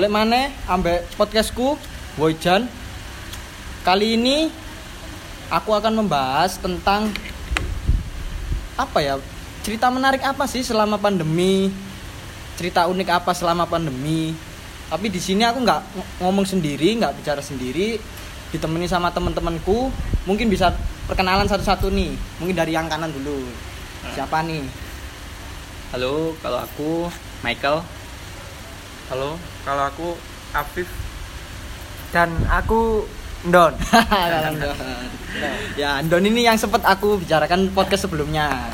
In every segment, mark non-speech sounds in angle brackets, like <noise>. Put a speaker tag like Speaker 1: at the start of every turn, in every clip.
Speaker 1: balik mana ambek podcastku Woijan kali ini aku akan membahas tentang apa ya? Cerita menarik apa sih selama pandemi? Cerita unik apa selama pandemi? Tapi di sini aku nggak ng- ngomong sendiri nggak bicara sendiri ditemani sama teman-temanku. Mungkin bisa perkenalan satu-satu nih mungkin dari yang kanan dulu. Siapa nih?
Speaker 2: Halo, kalau aku Michael.
Speaker 3: Halo, kalau aku Afif
Speaker 4: dan aku Ndon. <laughs>
Speaker 1: ya Don ini yang sempat aku bicarakan podcast sebelumnya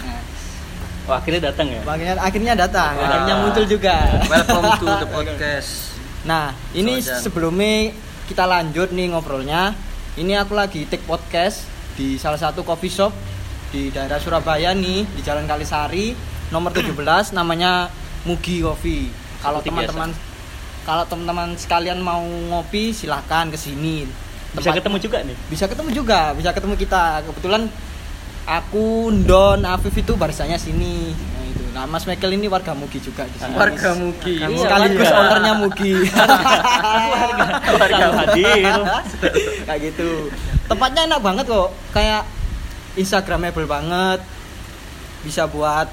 Speaker 2: Wah, akhirnya datang ya.
Speaker 1: akhirnya akhirnya datang
Speaker 3: Wah.
Speaker 1: akhirnya muncul juga
Speaker 3: welcome to the <laughs> podcast.
Speaker 1: nah ini
Speaker 3: Sojan.
Speaker 1: sebelumnya kita lanjut nih ngobrolnya ini aku lagi take podcast di salah satu coffee shop di daerah Surabaya nih di Jalan Kalisari nomor 17 namanya Mugi Coffee kalau
Speaker 2: Seperti
Speaker 1: teman-teman kalau teman-teman sekalian mau ngopi silahkan ke sini.
Speaker 2: Bisa
Speaker 1: Tempat-
Speaker 2: ketemu juga nih.
Speaker 1: bisa ketemu juga bisa ketemu kita. Kebetulan aku Don Afif itu barisanya sini. Nah, itu. Nah Mas Michael ini warga Mugi juga di sini.
Speaker 3: Warga Mugi.
Speaker 1: Sekaligus
Speaker 2: warga.
Speaker 1: ownernya Mugi. <laughs>
Speaker 2: Warga hadir. <laughs>
Speaker 1: kayak gitu. Tempatnya enak banget kok. Kayak instagramable banget. Bisa buat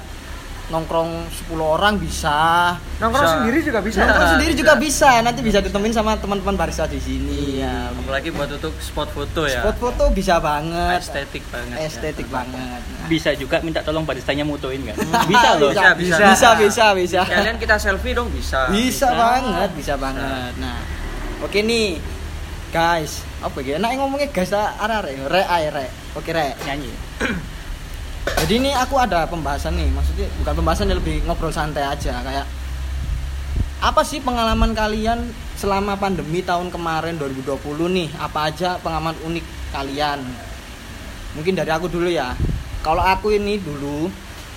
Speaker 1: nongkrong 10 orang bisa
Speaker 4: Nongkrong
Speaker 3: Bisa.
Speaker 4: sendiri juga bisa.
Speaker 1: nongkrong sendiri
Speaker 3: bisa.
Speaker 1: juga bisa nanti bisa ditemuin sama teman-teman barista di sini ya
Speaker 3: Apalagi buat untuk spot foto ya.
Speaker 1: spot foto bisa banget
Speaker 3: Estetik banget. ya.
Speaker 1: estetik banget Nah.
Speaker 2: Bisa juga minta tolong baristanya mutuin kan? Bisa loh.
Speaker 1: bisa, bisa,
Speaker 3: bisa.
Speaker 1: bisa, bisa, bisa.
Speaker 3: Kalian kita selfie dong bisa.
Speaker 1: Bisa,
Speaker 2: Bisa.
Speaker 1: banget, bisa banget. Nah, oke nih, guys. Apa ya? Nah, ngomongnya guys, arah re, re, re. Oke, re.
Speaker 2: Nyanyi.
Speaker 1: Jadi ini aku ada pembahasan nih, maksudnya bukan pembahasan ya, lebih ngobrol santai aja, kayak apa sih pengalaman kalian selama pandemi tahun kemarin 2020 nih? Apa aja pengalaman unik kalian? Mungkin dari aku dulu ya. Kalau aku ini dulu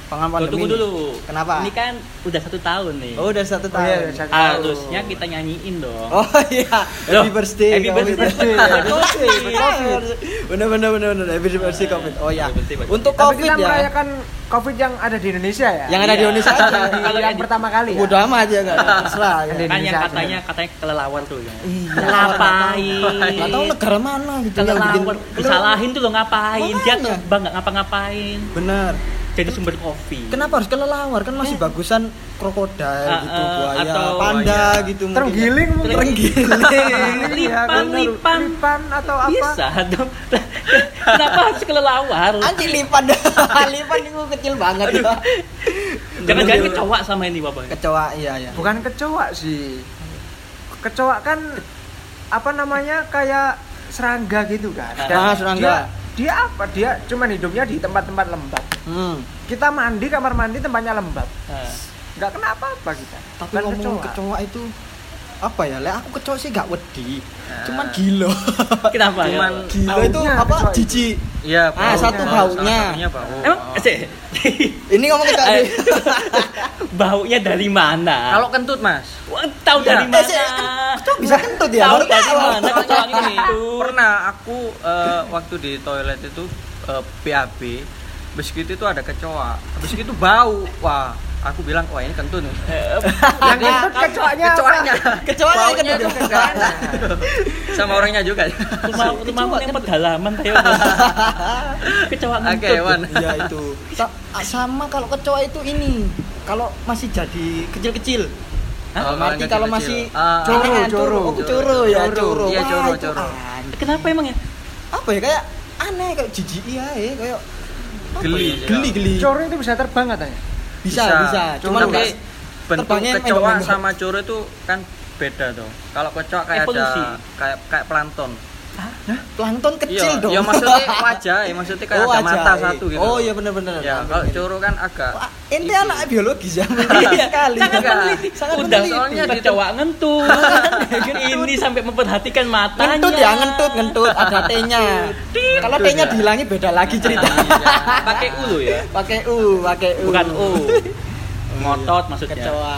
Speaker 1: pengalaman
Speaker 2: Oh, tunggu dulu.
Speaker 1: Kenapa?
Speaker 2: Ini kan udah satu tahun nih.
Speaker 1: Oh, udah satu
Speaker 4: Oh,
Speaker 1: tahun.
Speaker 4: iya, udah satu
Speaker 2: Harusnya kita nyanyiin dong.
Speaker 1: Oh iya,
Speaker 2: Loh,
Speaker 1: happy birthday.
Speaker 2: happy birthday.
Speaker 1: Happy
Speaker 2: Covid.
Speaker 1: birthday. Bener bener bener bener happy birthday Covid. Oh ya.
Speaker 2: Pak.
Speaker 1: Untuk Covid
Speaker 4: kita
Speaker 1: ya.
Speaker 4: merayakan Covid yang ada di Indonesia ya.
Speaker 1: Yang ada di
Speaker 2: Iya.
Speaker 1: Indonesia aja. <laughs>
Speaker 2: Kalau
Speaker 4: yang
Speaker 2: di-
Speaker 4: pertama kali ya.
Speaker 1: Bodoh amat ya enggak terserah <laughs> ya.
Speaker 2: Kan yang
Speaker 4: aja.
Speaker 2: katanya katanya kelelawar tuh ya.
Speaker 1: Iya.
Speaker 2: Ngapain?
Speaker 1: Enggak tahu negara mana gitu yang bikin
Speaker 2: Kelelawar disalahin tuh lo ngapain? Dia
Speaker 1: Makanya.
Speaker 2: tuh bang nggak ngapa-ngapain.
Speaker 1: Bener.
Speaker 2: Jadi sumber kopi.
Speaker 1: Kenapa harus kelelawar? Kan masih bagusan krokodil
Speaker 2: Ah,
Speaker 1: gitu,
Speaker 2: ah,
Speaker 1: buaya,
Speaker 2: atau
Speaker 1: panda
Speaker 3: buaya.
Speaker 1: gitu mungkin.
Speaker 4: Terenggiling mungkin.
Speaker 1: Terenggiling. <laughs>
Speaker 4: Iya,
Speaker 2: Lipan, lipan.
Speaker 4: lipan atau apa?
Speaker 2: Bisa dong. <laughs> Kenapa harus kelelawar?
Speaker 1: Anjing lipan. <laughs> lipan itu kecil banget ya.
Speaker 2: Jangan-jangan kecoa sama ini bapak.
Speaker 1: Kecoa iya ya.
Speaker 4: Bukan kecoa sih. Kecoa kan apa namanya kayak serangga gitu kan.
Speaker 1: Ah, serangga.
Speaker 4: Dia, dia apa? Dia cuman hidupnya di tempat-tempat lembab.
Speaker 1: Hmm.
Speaker 4: Kita mandi kamar mandi tempatnya lembab.
Speaker 2: Nah,
Speaker 4: Nggak kenapa-apa kita.
Speaker 1: Tapi
Speaker 4: Bukan
Speaker 1: ngomong
Speaker 4: kecoa.
Speaker 1: kecoa itu apa ya? Lek aku kecoa sih gak wedi.
Speaker 3: Nah.
Speaker 1: Cuman gilo.
Speaker 2: Kenapa?
Speaker 3: Cuman
Speaker 1: gilo itu apa? Jijik.
Speaker 3: Iya,
Speaker 1: Ah, satu baunya.
Speaker 3: bau.
Speaker 2: Emang
Speaker 3: Oh.
Speaker 2: sih,
Speaker 1: Ini ngomong.
Speaker 2: Eh,
Speaker 1: nih. <laughs>
Speaker 2: baunya dari mana?
Speaker 3: Kalau kentut, Mas.
Speaker 2: Wah, tahu
Speaker 3: Iya.
Speaker 2: dari
Speaker 1: Eh,
Speaker 2: mana?
Speaker 1: sih, kecoa bisa kentut ya?
Speaker 2: Tahu
Speaker 1: Baru
Speaker 2: dari mana kecoa ini?
Speaker 3: Pernah aku eh, waktu di toilet itu eh, BAB Begitu itu ada kecoa. Habis itu bau. Wah, aku bilang, "Wah, ini kentut." nih."
Speaker 4: Yang kentut kecoanya?
Speaker 3: Kecoanya.
Speaker 1: Kecoanya kentut.
Speaker 3: enak. Sama orangnya juga.
Speaker 2: Rumah rumahmu yang pedalaman kayak <laughs> kecoa
Speaker 3: Oke,
Speaker 2: ngentut.
Speaker 3: Wan.
Speaker 1: Iya itu. Sa- sama kalau kecoa itu ini. Kalau masih jadi kecil-kecil.
Speaker 3: Oh, kecil-kecil.
Speaker 1: kalau masih
Speaker 3: Ah,
Speaker 4: Coro,
Speaker 1: aneh,
Speaker 4: coro.
Speaker 1: Oh, coro ya,
Speaker 3: Coro.
Speaker 1: coro.
Speaker 3: Iya, coro, coro.
Speaker 2: Kenapa emang ya?
Speaker 1: Apa ya kayak aneh kayak jijik iya ya kayak
Speaker 3: Geli.
Speaker 1: ya? geli geli
Speaker 4: Coro itu bisa terbang katanya.
Speaker 1: Bisa bisa, cuman
Speaker 3: tapi
Speaker 1: enggak
Speaker 3: bentuk kecoa sama coro itu kan beda tuh. Kalau kecoa kayak
Speaker 2: Evolusi.
Speaker 3: ada kayak kayak plankton.
Speaker 1: Plankton kecil
Speaker 3: iya,
Speaker 1: dong
Speaker 3: Ya maksudnya <laughs> wajah, ya maksudnya kayak
Speaker 1: Oh,
Speaker 3: ada
Speaker 1: wajah.
Speaker 3: mata satu gitu.
Speaker 1: oh iya benar benar
Speaker 3: Ya, kalau coro kan agak
Speaker 1: Wah, ente anak biologis <laughs> ya
Speaker 2: Iya,
Speaker 1: sekali
Speaker 2: sangat
Speaker 3: Enggak.
Speaker 2: meneliti.
Speaker 1: Sangat
Speaker 2: Udah soalnya kecoa ngentut. <laughs> ini sampai memperhatikan matanya.
Speaker 1: ngentut ya ngentut ngentut ada T-nya kalau T-nya
Speaker 3: ya.
Speaker 1: dihilangi beda lagi cerita
Speaker 3: Iya.
Speaker 2: Pakai u lo ya.
Speaker 1: pakai U pakai U
Speaker 2: Bukan u. Ngotot maksudnya.
Speaker 1: kecoa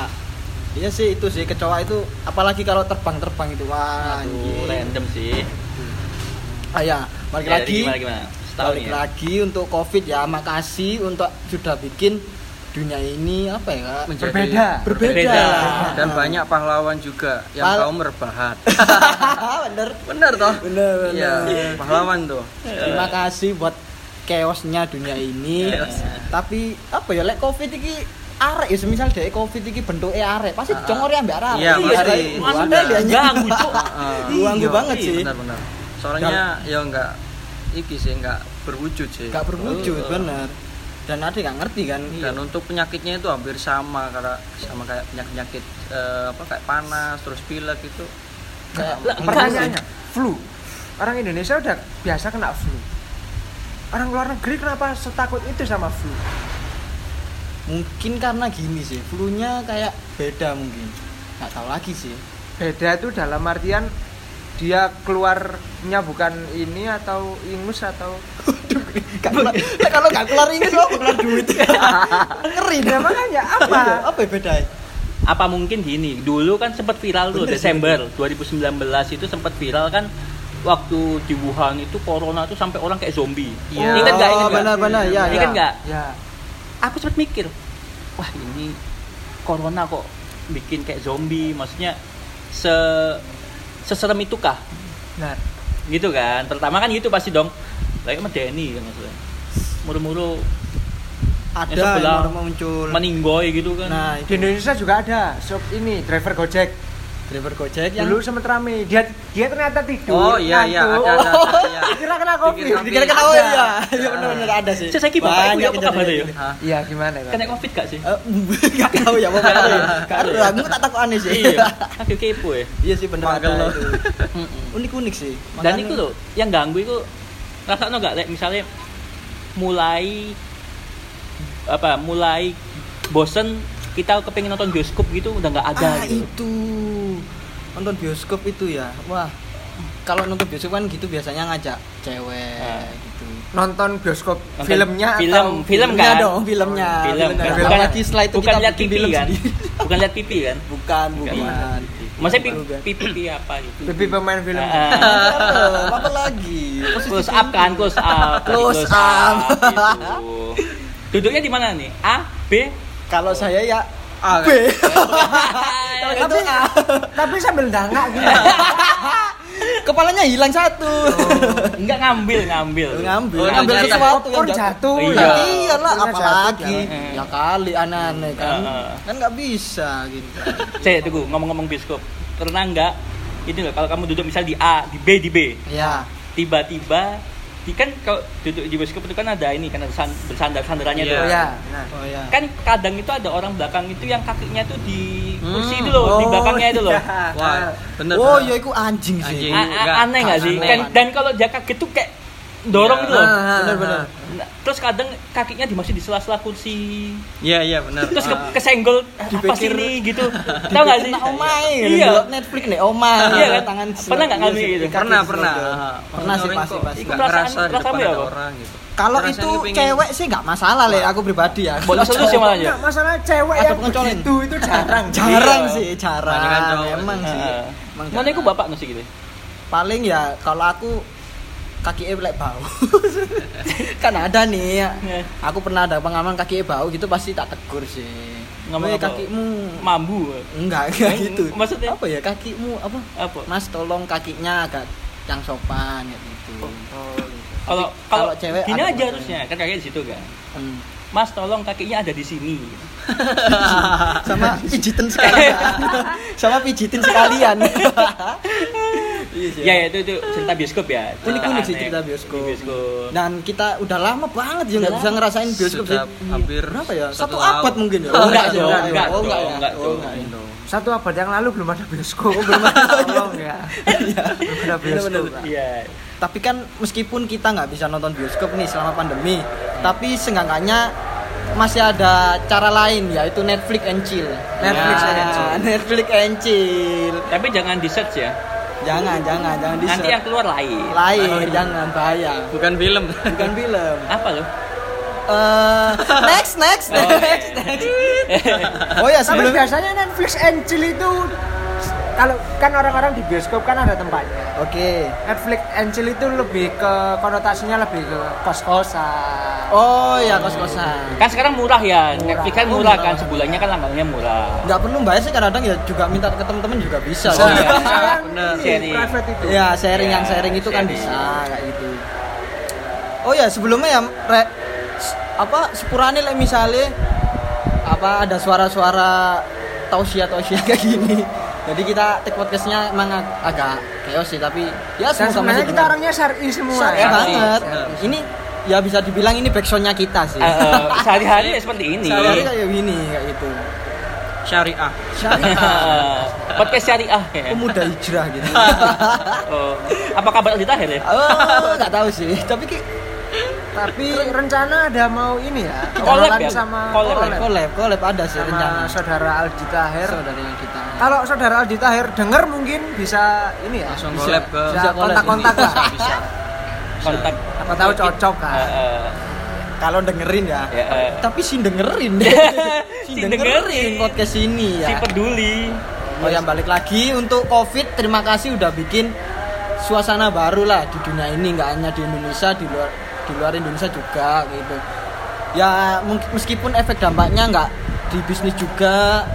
Speaker 1: iya sih itu sih kecoa itu apalagi kalau terbang terbang itu wah
Speaker 2: Aduh,
Speaker 1: anjing.
Speaker 2: random sih.
Speaker 1: Ah ya balik
Speaker 2: Ya,
Speaker 1: lagi
Speaker 2: Gimana gimana? Setahun
Speaker 1: balik
Speaker 2: ya.
Speaker 1: lagi untuk covid ya makasih untuk sudah bikin dunia ini apa ya Kak?
Speaker 3: Menjadi-
Speaker 4: Berbeda.
Speaker 1: berbeda,
Speaker 2: Berbeda.
Speaker 3: dan banyak pahlawan juga yang
Speaker 1: Pal-
Speaker 3: kaum rebahan <laughs>
Speaker 1: bener
Speaker 3: bener toh
Speaker 1: bener bener
Speaker 3: iya pahlawan tuh
Speaker 1: terima kasih buat chaosnya dunia ini tapi apa ya lek covid iki arek ya semisal dek covid iki bentuknya arek pasti
Speaker 3: Ah, ah.
Speaker 1: jongori ambek arek
Speaker 3: Iya, pasti. Ada.
Speaker 1: dia
Speaker 2: Ganggu, Cuk.
Speaker 1: Ganggu
Speaker 3: Iya,
Speaker 1: banget
Speaker 3: iya,
Speaker 1: sih.
Speaker 3: benar-benar soalnya ya enggak iki sih enggak berwujud sih.
Speaker 1: Gak berwujud
Speaker 3: Heeh.
Speaker 1: bener. Dan ada gak ngerti kan?
Speaker 3: Dan untuk penyakitnya itu hampir sama karena sama kayak penyakit penyakit apa kayak panas terus pilek itu.
Speaker 1: Kayak
Speaker 4: Pertanyaannya, flu. Orang Indonesia udah biasa kena flu. Orang luar negeri kenapa setakut itu sama flu?
Speaker 1: mungkin karena gini sih flu-nya kayak beda mungkin. Nggak tahu lagi sih.
Speaker 4: Beda itu dalam artian dia keluarnya bukan ini atau ingus atau
Speaker 1: kalau gak keluar ini apa keluar duit. <laughs> Ngeri
Speaker 4: ya makanya. Apa?
Speaker 1: apa apa ya beda
Speaker 2: apa mungkin gini dulu kan sempat viral tuh
Speaker 1: Bener,
Speaker 2: Desember 2019 itu sempat viral kan waktu di Wuhan itu corona tuh sampai orang kayak zombie.
Speaker 3: Iya.
Speaker 2: ingat nggak ingat nggak?
Speaker 1: benar-benar ya
Speaker 2: ingat nggak?
Speaker 4: Ya,
Speaker 2: aku sempat mikir wah ini corona kok bikin kayak zombie. Maksudnya se seserem itukah?
Speaker 4: Nah
Speaker 2: gitu kan? Pertama kan gitu pasti dong. Lagi sama Denny kan maksudnya. Muru-muru
Speaker 1: ada
Speaker 2: yang
Speaker 1: muncul
Speaker 2: meninggoy gitu kan.
Speaker 1: Nah
Speaker 4: di
Speaker 1: itu
Speaker 4: Indonesia juga ada. Shop ini driver Gojek.
Speaker 1: Driver gojek yang
Speaker 4: Dulu sempat rame. Dia dia ternyata tidur.
Speaker 3: oh iya iya ada ada, ada iya. <laughs>
Speaker 4: Kira kena covid.
Speaker 3: Dikira-
Speaker 1: dikira kena oh
Speaker 4: Ada.
Speaker 1: iya iya benar-benar ada sih
Speaker 2: Saya saiki bapak iku ya, apa kabarnya ya?
Speaker 4: Iya gimana Pak?
Speaker 2: kena covid gak sih
Speaker 1: Eh, <laughs> Gak tahu ya, mau <laughs> tahu ya. Gak tahu, aku tak takut aneh sih.
Speaker 2: iya aku kepo ya
Speaker 1: Iya sih bener
Speaker 3: Pagel
Speaker 1: ada. Unik-unik sih.
Speaker 2: dan itu loh yang ganggu itu rasanya nggak Lek? misalnya mulai apa mulai bosen kita kepengen nonton bioskop gitu udah nggak ada
Speaker 1: ah,
Speaker 2: gitu.
Speaker 1: itu nonton bioskop itu ya. Wah. Kalau nonton bioskop kan gitu biasanya ngajak cewek
Speaker 2: Ah.
Speaker 1: gitu.
Speaker 4: Nonton bioskop
Speaker 2: Nonton
Speaker 4: filmnya
Speaker 2: film
Speaker 4: atau
Speaker 2: film
Speaker 1: Filmnya
Speaker 2: kan
Speaker 1: dong, filmnya.
Speaker 2: film
Speaker 1: Filmnya.
Speaker 2: kan
Speaker 1: Belum
Speaker 2: bukan
Speaker 1: lagi setelah itu
Speaker 2: bukan
Speaker 1: kita
Speaker 2: lihat pipi
Speaker 1: film
Speaker 2: kan
Speaker 1: sendiri.
Speaker 2: bukan lihat pipi kan
Speaker 1: Bukan,
Speaker 2: Bukan.
Speaker 1: bukan.
Speaker 2: maksudnya pipi, pipi, pipi apa gitu
Speaker 4: Pipi pemain film.
Speaker 2: Ah, <laughs>
Speaker 1: Apa, lagi?
Speaker 2: close up kan close up
Speaker 1: Close up.
Speaker 2: gitu. duduknya di mana nih A B
Speaker 1: Kalau saya ya
Speaker 3: Ah,
Speaker 1: B. <laughs> Kalau itu A.
Speaker 4: Tapi sambil dangak gitu. <laughs>
Speaker 1: Kepalanya hilang satu.
Speaker 2: enggak ngambil ngambil
Speaker 1: ngambil
Speaker 3: Oh,
Speaker 1: ngambil
Speaker 3: jatuh.
Speaker 1: sesuatu yang
Speaker 4: jatuh.
Speaker 2: Iya.
Speaker 1: Ya, iyalah apalagi
Speaker 4: jatuh,
Speaker 2: jangan.
Speaker 1: ya kali aneh-aneh kan
Speaker 2: Heeh.
Speaker 1: kan nggak bisa gitu
Speaker 2: saya tunggu ngomong-ngomong bioskop pernah nggak ini loh kalau kamu duduk misal di A di B di B
Speaker 1: ya
Speaker 2: tiba-tiba di kan kalau duduk di bioskop itu kan ada ini kan ada san- bersandar sandarannya
Speaker 3: Iya.
Speaker 2: tuh
Speaker 4: Oh ya. Nah.
Speaker 1: oh ya
Speaker 2: kan kadang itu ada orang belakang itu yang kakinya tuh di kursi
Speaker 3: Hmm.
Speaker 2: itu loh di
Speaker 1: Oh,
Speaker 2: belakangnya itu loh
Speaker 4: iya. <laughs>
Speaker 3: wah bener
Speaker 1: oh ya itu anjing sih
Speaker 3: Anjing.
Speaker 2: A- a-
Speaker 3: Enggak,
Speaker 2: aneh nggak sih
Speaker 3: aneh.
Speaker 2: kan dan kalau dia kaget tuh kayak dorong
Speaker 3: Iya.
Speaker 2: gitu loh
Speaker 4: Ah,
Speaker 1: bener-bener
Speaker 2: Nah, terus kadang kakinya di masih di sela-sela kursi
Speaker 3: iya iya bener
Speaker 2: terus ke,
Speaker 3: Ah.
Speaker 2: kesenggol apa sih ini gitu <laughs> tau nggak sih
Speaker 1: Nah, omai
Speaker 2: iya
Speaker 1: Netflix nih omai
Speaker 2: Iya kan?
Speaker 1: tangan
Speaker 2: Pernah nggak ngalamin
Speaker 1: Iya sih,
Speaker 2: gitu?
Speaker 3: pernah pernah. Ah,
Speaker 1: pernah sih pasti pasti
Speaker 2: Itu
Speaker 3: nggak
Speaker 2: perasaan-
Speaker 3: ngerasa di
Speaker 2: perasaan
Speaker 3: depan
Speaker 2: ya
Speaker 3: ada
Speaker 2: apa?
Speaker 3: orang gitu
Speaker 1: kalau itu cewek sih nggak masalah le aku pribadi ya
Speaker 2: boleh solusi sih malah ya
Speaker 4: Enggak masalah cewek yang
Speaker 1: pengecolin.
Speaker 4: begitu itu <laughs> jarang.
Speaker 1: jarang
Speaker 2: Iya.
Speaker 1: sih jarang
Speaker 3: cowok
Speaker 1: emang
Speaker 3: sih.
Speaker 1: sih
Speaker 2: mana aku bapak nasi gitu
Speaker 1: paling ya kalau aku kaki e lek bau. <laughs> Kan ada nih ya.
Speaker 2: Iya.
Speaker 1: aku pernah ada pengalaman kaki e bau gitu pasti tak tegur sih.
Speaker 2: Ngomong
Speaker 1: kakimu.
Speaker 2: Mambu
Speaker 1: enggak enggak
Speaker 2: Eh,
Speaker 1: gitu.
Speaker 2: maksudnya?
Speaker 1: apa ya kakimu apa?
Speaker 2: Apa?
Speaker 1: Mas tolong kakinya agak yang sopan gitu.
Speaker 4: Oh,
Speaker 2: kalau
Speaker 1: Tapi
Speaker 2: kalau
Speaker 1: kalau cewek
Speaker 2: gini
Speaker 1: ada
Speaker 2: aja harusnya kan kayak di situ kan?
Speaker 1: Hmm.
Speaker 2: mas tolong kakinya ada di sini. <laughs>
Speaker 1: Sama pijitin sekalian. <laughs> Sama pijitin sekalian iya sih
Speaker 2: ya ya itu itu cerita bioskop ya
Speaker 1: unik-unik sih
Speaker 2: aneh.
Speaker 1: cerita bioskop.
Speaker 2: bioskop
Speaker 1: dan kita udah lama banget ya nggak bisa ngerasain bioskop
Speaker 3: Sudah
Speaker 1: sih
Speaker 3: hampir
Speaker 1: berapa ya
Speaker 3: satu
Speaker 1: satu abad mungkin ya
Speaker 2: Oh, enggak
Speaker 1: sih,
Speaker 2: dong,
Speaker 1: ya?
Speaker 2: enggak
Speaker 1: oh enggak ya
Speaker 2: enggak
Speaker 1: oh enggak ya
Speaker 4: Satu abad yang lalu belum ada bioskop. Oh, belum ada. Tolong ya. Belum ada bioskop.
Speaker 1: Bener-bener.
Speaker 4: Pak.
Speaker 2: iya
Speaker 1: tapi kan meskipun kita nggak bisa nonton bioskop nih selama pandemi tapi seenggaknya masih ada cara lain yaitu Netflix and chill
Speaker 4: Netflix
Speaker 1: Ya,
Speaker 4: and chill. <laughs>
Speaker 1: Netflix and chill
Speaker 2: tapi jangan di search ya
Speaker 1: jangan jangan jangan di
Speaker 2: nanti yang keluar lain.
Speaker 1: Lain jangan bahaya.
Speaker 3: Bukan film.
Speaker 1: Bukan film. <laughs>
Speaker 2: Apa loh
Speaker 1: Eh, next next
Speaker 2: Oh,
Speaker 1: next next. <laughs> Oh ya
Speaker 4: Tapi
Speaker 1: sebelum
Speaker 4: biasanya Netflix and chill itu kalau kan orang-orang di bioskop kan ada tempatnya.
Speaker 1: Oke.
Speaker 4: Netflix and chill itu lebih ke konotasinya lebih ke kos-kosan.
Speaker 1: Oh ya kos-kosan.
Speaker 2: Kan sekarang murah ya,
Speaker 4: Murah.
Speaker 2: Netflix kan
Speaker 1: Oh,
Speaker 2: murah
Speaker 1: murah.
Speaker 2: kan, sebulannya kan langgannya murah.
Speaker 1: Nggak perlu bayar sih kadang-kadang ya juga minta ke teman-teman juga bisa.
Speaker 2: Oh, <laughs>
Speaker 1: sih.
Speaker 2: iya.
Speaker 3: Bener.
Speaker 4: ini,
Speaker 2: Sharing.
Speaker 4: private itu.
Speaker 1: Ya sharing
Speaker 2: Ya,
Speaker 1: yang sharing itu kan
Speaker 2: sharing.
Speaker 1: bisa kayak gitu. Oh ya sebelumnya ya re, apa sepurane lah misalnya apa ada suara-suara tausia tausia <laughs> kayak gini. Jadi kita take podcastnya emang ag- agak chaos sih tapi ya semoga
Speaker 4: sebenarnya
Speaker 1: masih
Speaker 4: kita orangnya syar'i semua
Speaker 1: Syar'i
Speaker 4: ya.
Speaker 1: banget.
Speaker 3: Benar.
Speaker 1: Ini ya bisa dibilang ini backsoundnya kita sih.
Speaker 2: Eh, eh, sehari-hari ya seperti ini.
Speaker 1: Sehari-hari kayak gini kayak gitu.
Speaker 3: Syariah.
Speaker 1: Syariah. <laughs>
Speaker 2: Podcast syariah ya.
Speaker 1: Pemuda hijrah gitu. <laughs>
Speaker 2: Oh, apa kabar Aldi Tahir ya?
Speaker 1: oh, nggak tahu sih. Tapi ki-
Speaker 4: Tapi rencana ada mau ini ya.
Speaker 2: Collab
Speaker 4: kenalan
Speaker 2: ya?
Speaker 4: sama
Speaker 2: Collab,
Speaker 4: collab.
Speaker 1: collab, collab ada sih
Speaker 4: sama
Speaker 1: rencana.
Speaker 4: saudara Aldi Tahir.
Speaker 1: Saudara yang kita.
Speaker 4: Kalau saudara Aldi Tahir denger mungkin bisa ini ya.
Speaker 3: Langsung
Speaker 1: Bisa.
Speaker 3: collab ke
Speaker 4: Bisa kontak-kontak lah.
Speaker 3: bisa, bisa.
Speaker 2: Kontak.
Speaker 4: Apa tahu cocok kan.
Speaker 2: eh,
Speaker 1: Kalau dengerin ya.
Speaker 2: ya, eh.
Speaker 1: Tapi si dengerin. <laughs>
Speaker 2: Si dengerin.
Speaker 1: podcast ini
Speaker 2: Si
Speaker 1: ya.
Speaker 2: peduli.
Speaker 1: Oh yang balik lagi untuk Covid terima kasih udah bikin suasana baru lah di dunia ini nggak hanya di Indonesia di luar di luar Indonesia juga gitu. Ya mungkin meskipun efek dampaknya nggak di bisnis juga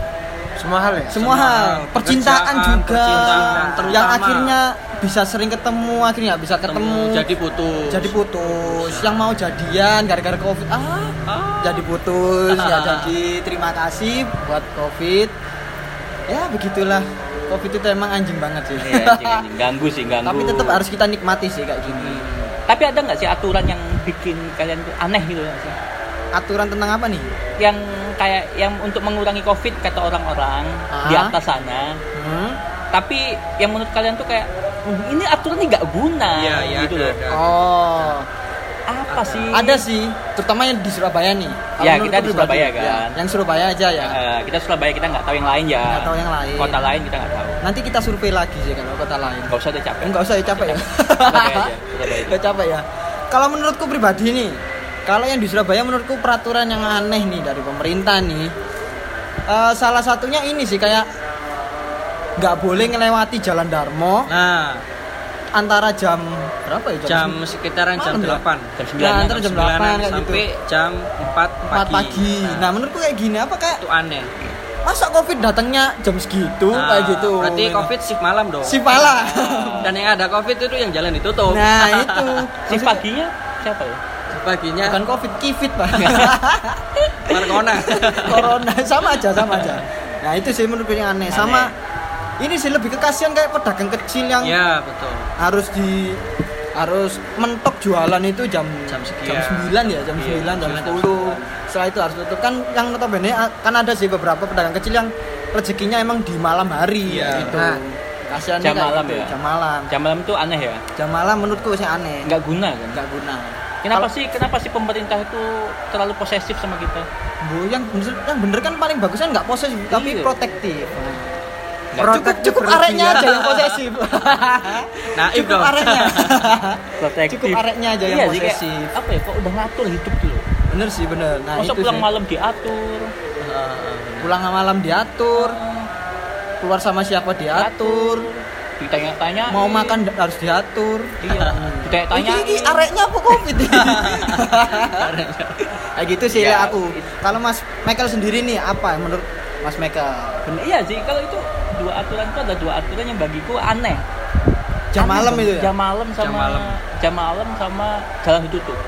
Speaker 4: Semua hal ya.
Speaker 1: semua
Speaker 3: Semua
Speaker 1: hal. percintaan juga.
Speaker 3: percintaan, terutama.
Speaker 1: yang akhirnya bisa sering ketemu akhirnya nggak bisa ketemu
Speaker 3: jadi putus.
Speaker 1: jadi putus. Yang mau jadian gara-gara covid. Ah jadi putus. Ya <laughs> jadi terima kasih buat covid. Ya begitulah. Covid itu emang anjing banget sih.
Speaker 2: Iya, anjing, <laughs> anjing. ganggu sih, ganggu.
Speaker 1: tapi tetap harus kita nikmati sih kayak gini
Speaker 2: Tapi ada nggak sih aturan yang bikin kalian tuh aneh gitu nggak sih?
Speaker 1: aturan tentang apa nih
Speaker 2: Yang kayak yang untuk mengurangi covid kata orang-orang
Speaker 1: Ah.
Speaker 2: di atas sana.
Speaker 1: hmm?
Speaker 2: Tapi yang menurut kalian tuh kayak "Hmm, ini aturan ini nggak guna
Speaker 3: Iya, iya,
Speaker 2: gitu
Speaker 3: ada,
Speaker 2: loh.
Speaker 3: ada.
Speaker 1: oh
Speaker 2: Apa sih?
Speaker 1: ada sih terutama yang di Surabaya nih Kalau
Speaker 2: Ya, kita di Surabaya, kan.
Speaker 1: ya, yang Surabaya aja ya
Speaker 2: Eh, kita Surabaya kita nggak tahu yang lain ya.
Speaker 1: Nggak tahu yang lain.
Speaker 2: Kota lain kita nggak tahu.
Speaker 1: nanti kita survei lagi sih kalau kota lain
Speaker 2: Nggak usah deh capek.
Speaker 1: Enggak usah ya capek ya. Nggak <laughs> capek ya. Kalau menurutku pribadi nih, kalau yang di Surabaya menurutku peraturan yang aneh nih dari pemerintah nih. eh, salah satunya ini sih kayak nggak boleh ngelewati Jalan Darmo
Speaker 3: Nah,
Speaker 1: antara jam berapa ya
Speaker 3: jam sekitaran jam
Speaker 1: Malam ya?
Speaker 3: 8.
Speaker 2: Jam 9
Speaker 1: Nah, antara jam 8 kayak gitu.
Speaker 3: sampai jam 4
Speaker 1: 4
Speaker 3: pagi.
Speaker 1: pagi. Nah, menurutku kayak gini apa kayak
Speaker 3: itu aneh.
Speaker 1: masa Covid datangnya jam segitu
Speaker 3: Nah,
Speaker 1: kayak gitu.
Speaker 3: Berarti Covid shift malam dong.
Speaker 1: si pala. <laughs>
Speaker 3: Dan yang ada Covid itu yang jalan ditutup.
Speaker 1: nah, itu. <laughs>
Speaker 2: Si paginya siapa ya?
Speaker 3: Paginya
Speaker 1: Bukan Covid, Kifit, Pak. <laughs>
Speaker 3: Markona.
Speaker 1: corona sama aja sama aja nah itu sih menurutku yang aneh sama ini sih lebih ke kasihan kayak pedagang kecil yang
Speaker 3: ya, betul.
Speaker 1: harus di harus mentok jualan itu jam
Speaker 3: Jam
Speaker 1: jam
Speaker 3: sekian.
Speaker 1: 9 ya jam
Speaker 3: Iya,
Speaker 1: 9 jam
Speaker 3: 9,
Speaker 1: 10 setelah itu harus tutup kan yang notabene kan ada sih beberapa pedagang kecil yang rezekinya emang di malam hari
Speaker 3: Iya.
Speaker 1: gitu
Speaker 4: Nah,
Speaker 1: kasihan
Speaker 2: jam malam ya?
Speaker 1: jam malam
Speaker 2: Jam malam itu aneh ya?
Speaker 1: jam malam menurutku sih aneh
Speaker 2: Nggak guna kan?
Speaker 1: nggak guna
Speaker 2: Kenapa
Speaker 1: Kalau-
Speaker 2: sih kenapa sih pemerintah itu terlalu posesif sama kita?
Speaker 1: Bu, yang bener, yang bener kan paling bagus kan nggak posesif tapi
Speaker 2: Iya.
Speaker 1: protektif Cukup cukup areknya aja yang posesif <laughs>
Speaker 3: Naif
Speaker 1: cukup
Speaker 3: dong.
Speaker 1: areknya <laughs>
Speaker 2: protektif.
Speaker 1: Cukup areknya aja yang
Speaker 2: Iya sih, kayak,
Speaker 1: posesif.
Speaker 2: apa ya? Kok udah ngatur hidup gitu.
Speaker 1: bener sih bener nah
Speaker 2: Masa
Speaker 1: itu
Speaker 2: pulang
Speaker 1: sih.
Speaker 2: malam diatur,
Speaker 1: pulang malam diatur keluar sama siapa diatur
Speaker 2: ditanya-tanya.
Speaker 1: mau makan harus diatur
Speaker 2: Iya. Ditanya-tanya.
Speaker 1: ini, ini areknya apa covid <laughs> kayak gitu sih
Speaker 2: Ya,
Speaker 1: aku kalau mas Michael sendiri nih apa menurut mas Michael
Speaker 2: Bener, iya sih, kalau itu dua aturan itu ada dua aturan yang bagiku aneh.
Speaker 1: jam
Speaker 2: Aneh
Speaker 1: malam itu ya
Speaker 2: Jam malam sama
Speaker 3: Jam malam.
Speaker 2: jam malam sama jalan ditutup.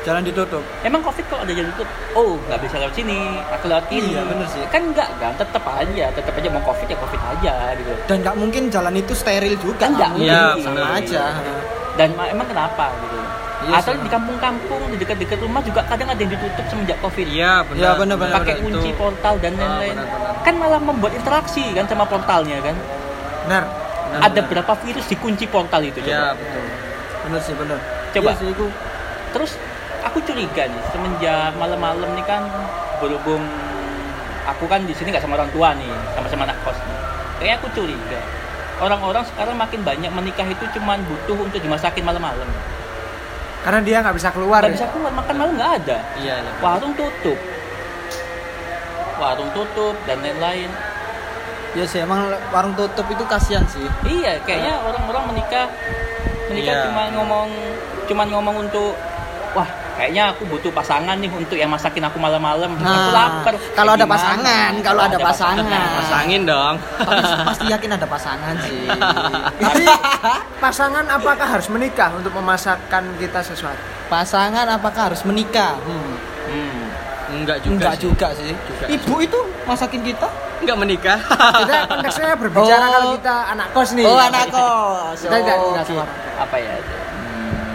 Speaker 1: jalan ditutup
Speaker 2: Emang covid kalau ada jalan tutup, oh nggak bisa lewat sini, aku lewat ini.
Speaker 1: Iya, bener sih.
Speaker 2: Kan enggak kan, tetap aja, tetap aja mau covid ya covid aja gitu.
Speaker 1: dan nggak mungkin jalan itu steril juga
Speaker 2: Kan nggak
Speaker 1: mungkin.
Speaker 3: mungkin.
Speaker 1: sama
Speaker 3: Iya,
Speaker 1: aja
Speaker 2: Dan ma- emang kenapa gitu?
Speaker 1: Iya
Speaker 2: Atau di kampung-kampung di dekat-dekat rumah juga kadang ada yang ditutup semenjak covid.
Speaker 3: Iya, benar.
Speaker 1: Iya, benar, benar,
Speaker 2: Pakai
Speaker 3: Itu.
Speaker 2: kunci portal dan
Speaker 3: Ah,
Speaker 2: lain-lain. Kan malah membuat interaksi kan sama portalnya kan.
Speaker 4: benar.
Speaker 3: Benar,
Speaker 2: ada
Speaker 3: benar.
Speaker 2: berapa virus dikunci portal itu coba.
Speaker 3: Iya, betul.
Speaker 1: bener sih bener
Speaker 2: Coba.
Speaker 1: Iya sih, aku
Speaker 2: Terus aku curiga nih semenjak malam-malam nih kan berhubung aku kan di sini nggak sama orang tua nih, sama-sama anak kos nih. Kayaknya aku curiga orang-orang sekarang makin banyak menikah itu cuman butuh untuk dimasakin malam-malam.
Speaker 4: Karena dia nggak bisa keluar.
Speaker 2: Nggak
Speaker 4: ya?
Speaker 2: bisa keluar makan malam nggak ada.
Speaker 3: Iya, iya.
Speaker 2: Warung tutup, warung tutup dan lain-lain.
Speaker 1: Ya sih emang warung tutup itu kasihan sih.
Speaker 2: Iya, kayaknya orang-orang menikah menikah
Speaker 3: Iya.
Speaker 2: cuma ngomong cuma ngomong untuk wah, kayaknya aku butuh pasangan nih untuk yang masakin aku malam-malam. aku
Speaker 1: Nah,
Speaker 2: lapar.
Speaker 1: kalau ada
Speaker 2: gimana?
Speaker 1: pasangan, kalau ada pasangan.
Speaker 3: Pasangin dong.
Speaker 1: Tapi pasti yakin ada pasangan sih. <laughs>
Speaker 4: Tapi <laughs> pasangan apakah harus menikah untuk memasakkan kita sesuatu?
Speaker 1: pasangan apakah harus menikah? Hmm.
Speaker 2: Hmm.
Speaker 3: Enggak juga.
Speaker 1: Enggak
Speaker 3: sih.
Speaker 1: juga sih.
Speaker 3: Juga
Speaker 1: Ibu itu masakin kita?
Speaker 3: Enggak menikah.
Speaker 4: Kita konteksnya berbicara <laughs>
Speaker 1: Oh.
Speaker 4: kalau kita anak kos nih.
Speaker 1: Oh, anak kos.
Speaker 4: Kita tidak
Speaker 1: Oh,
Speaker 4: tidak
Speaker 1: oke.
Speaker 4: sama.
Speaker 2: Apa ya?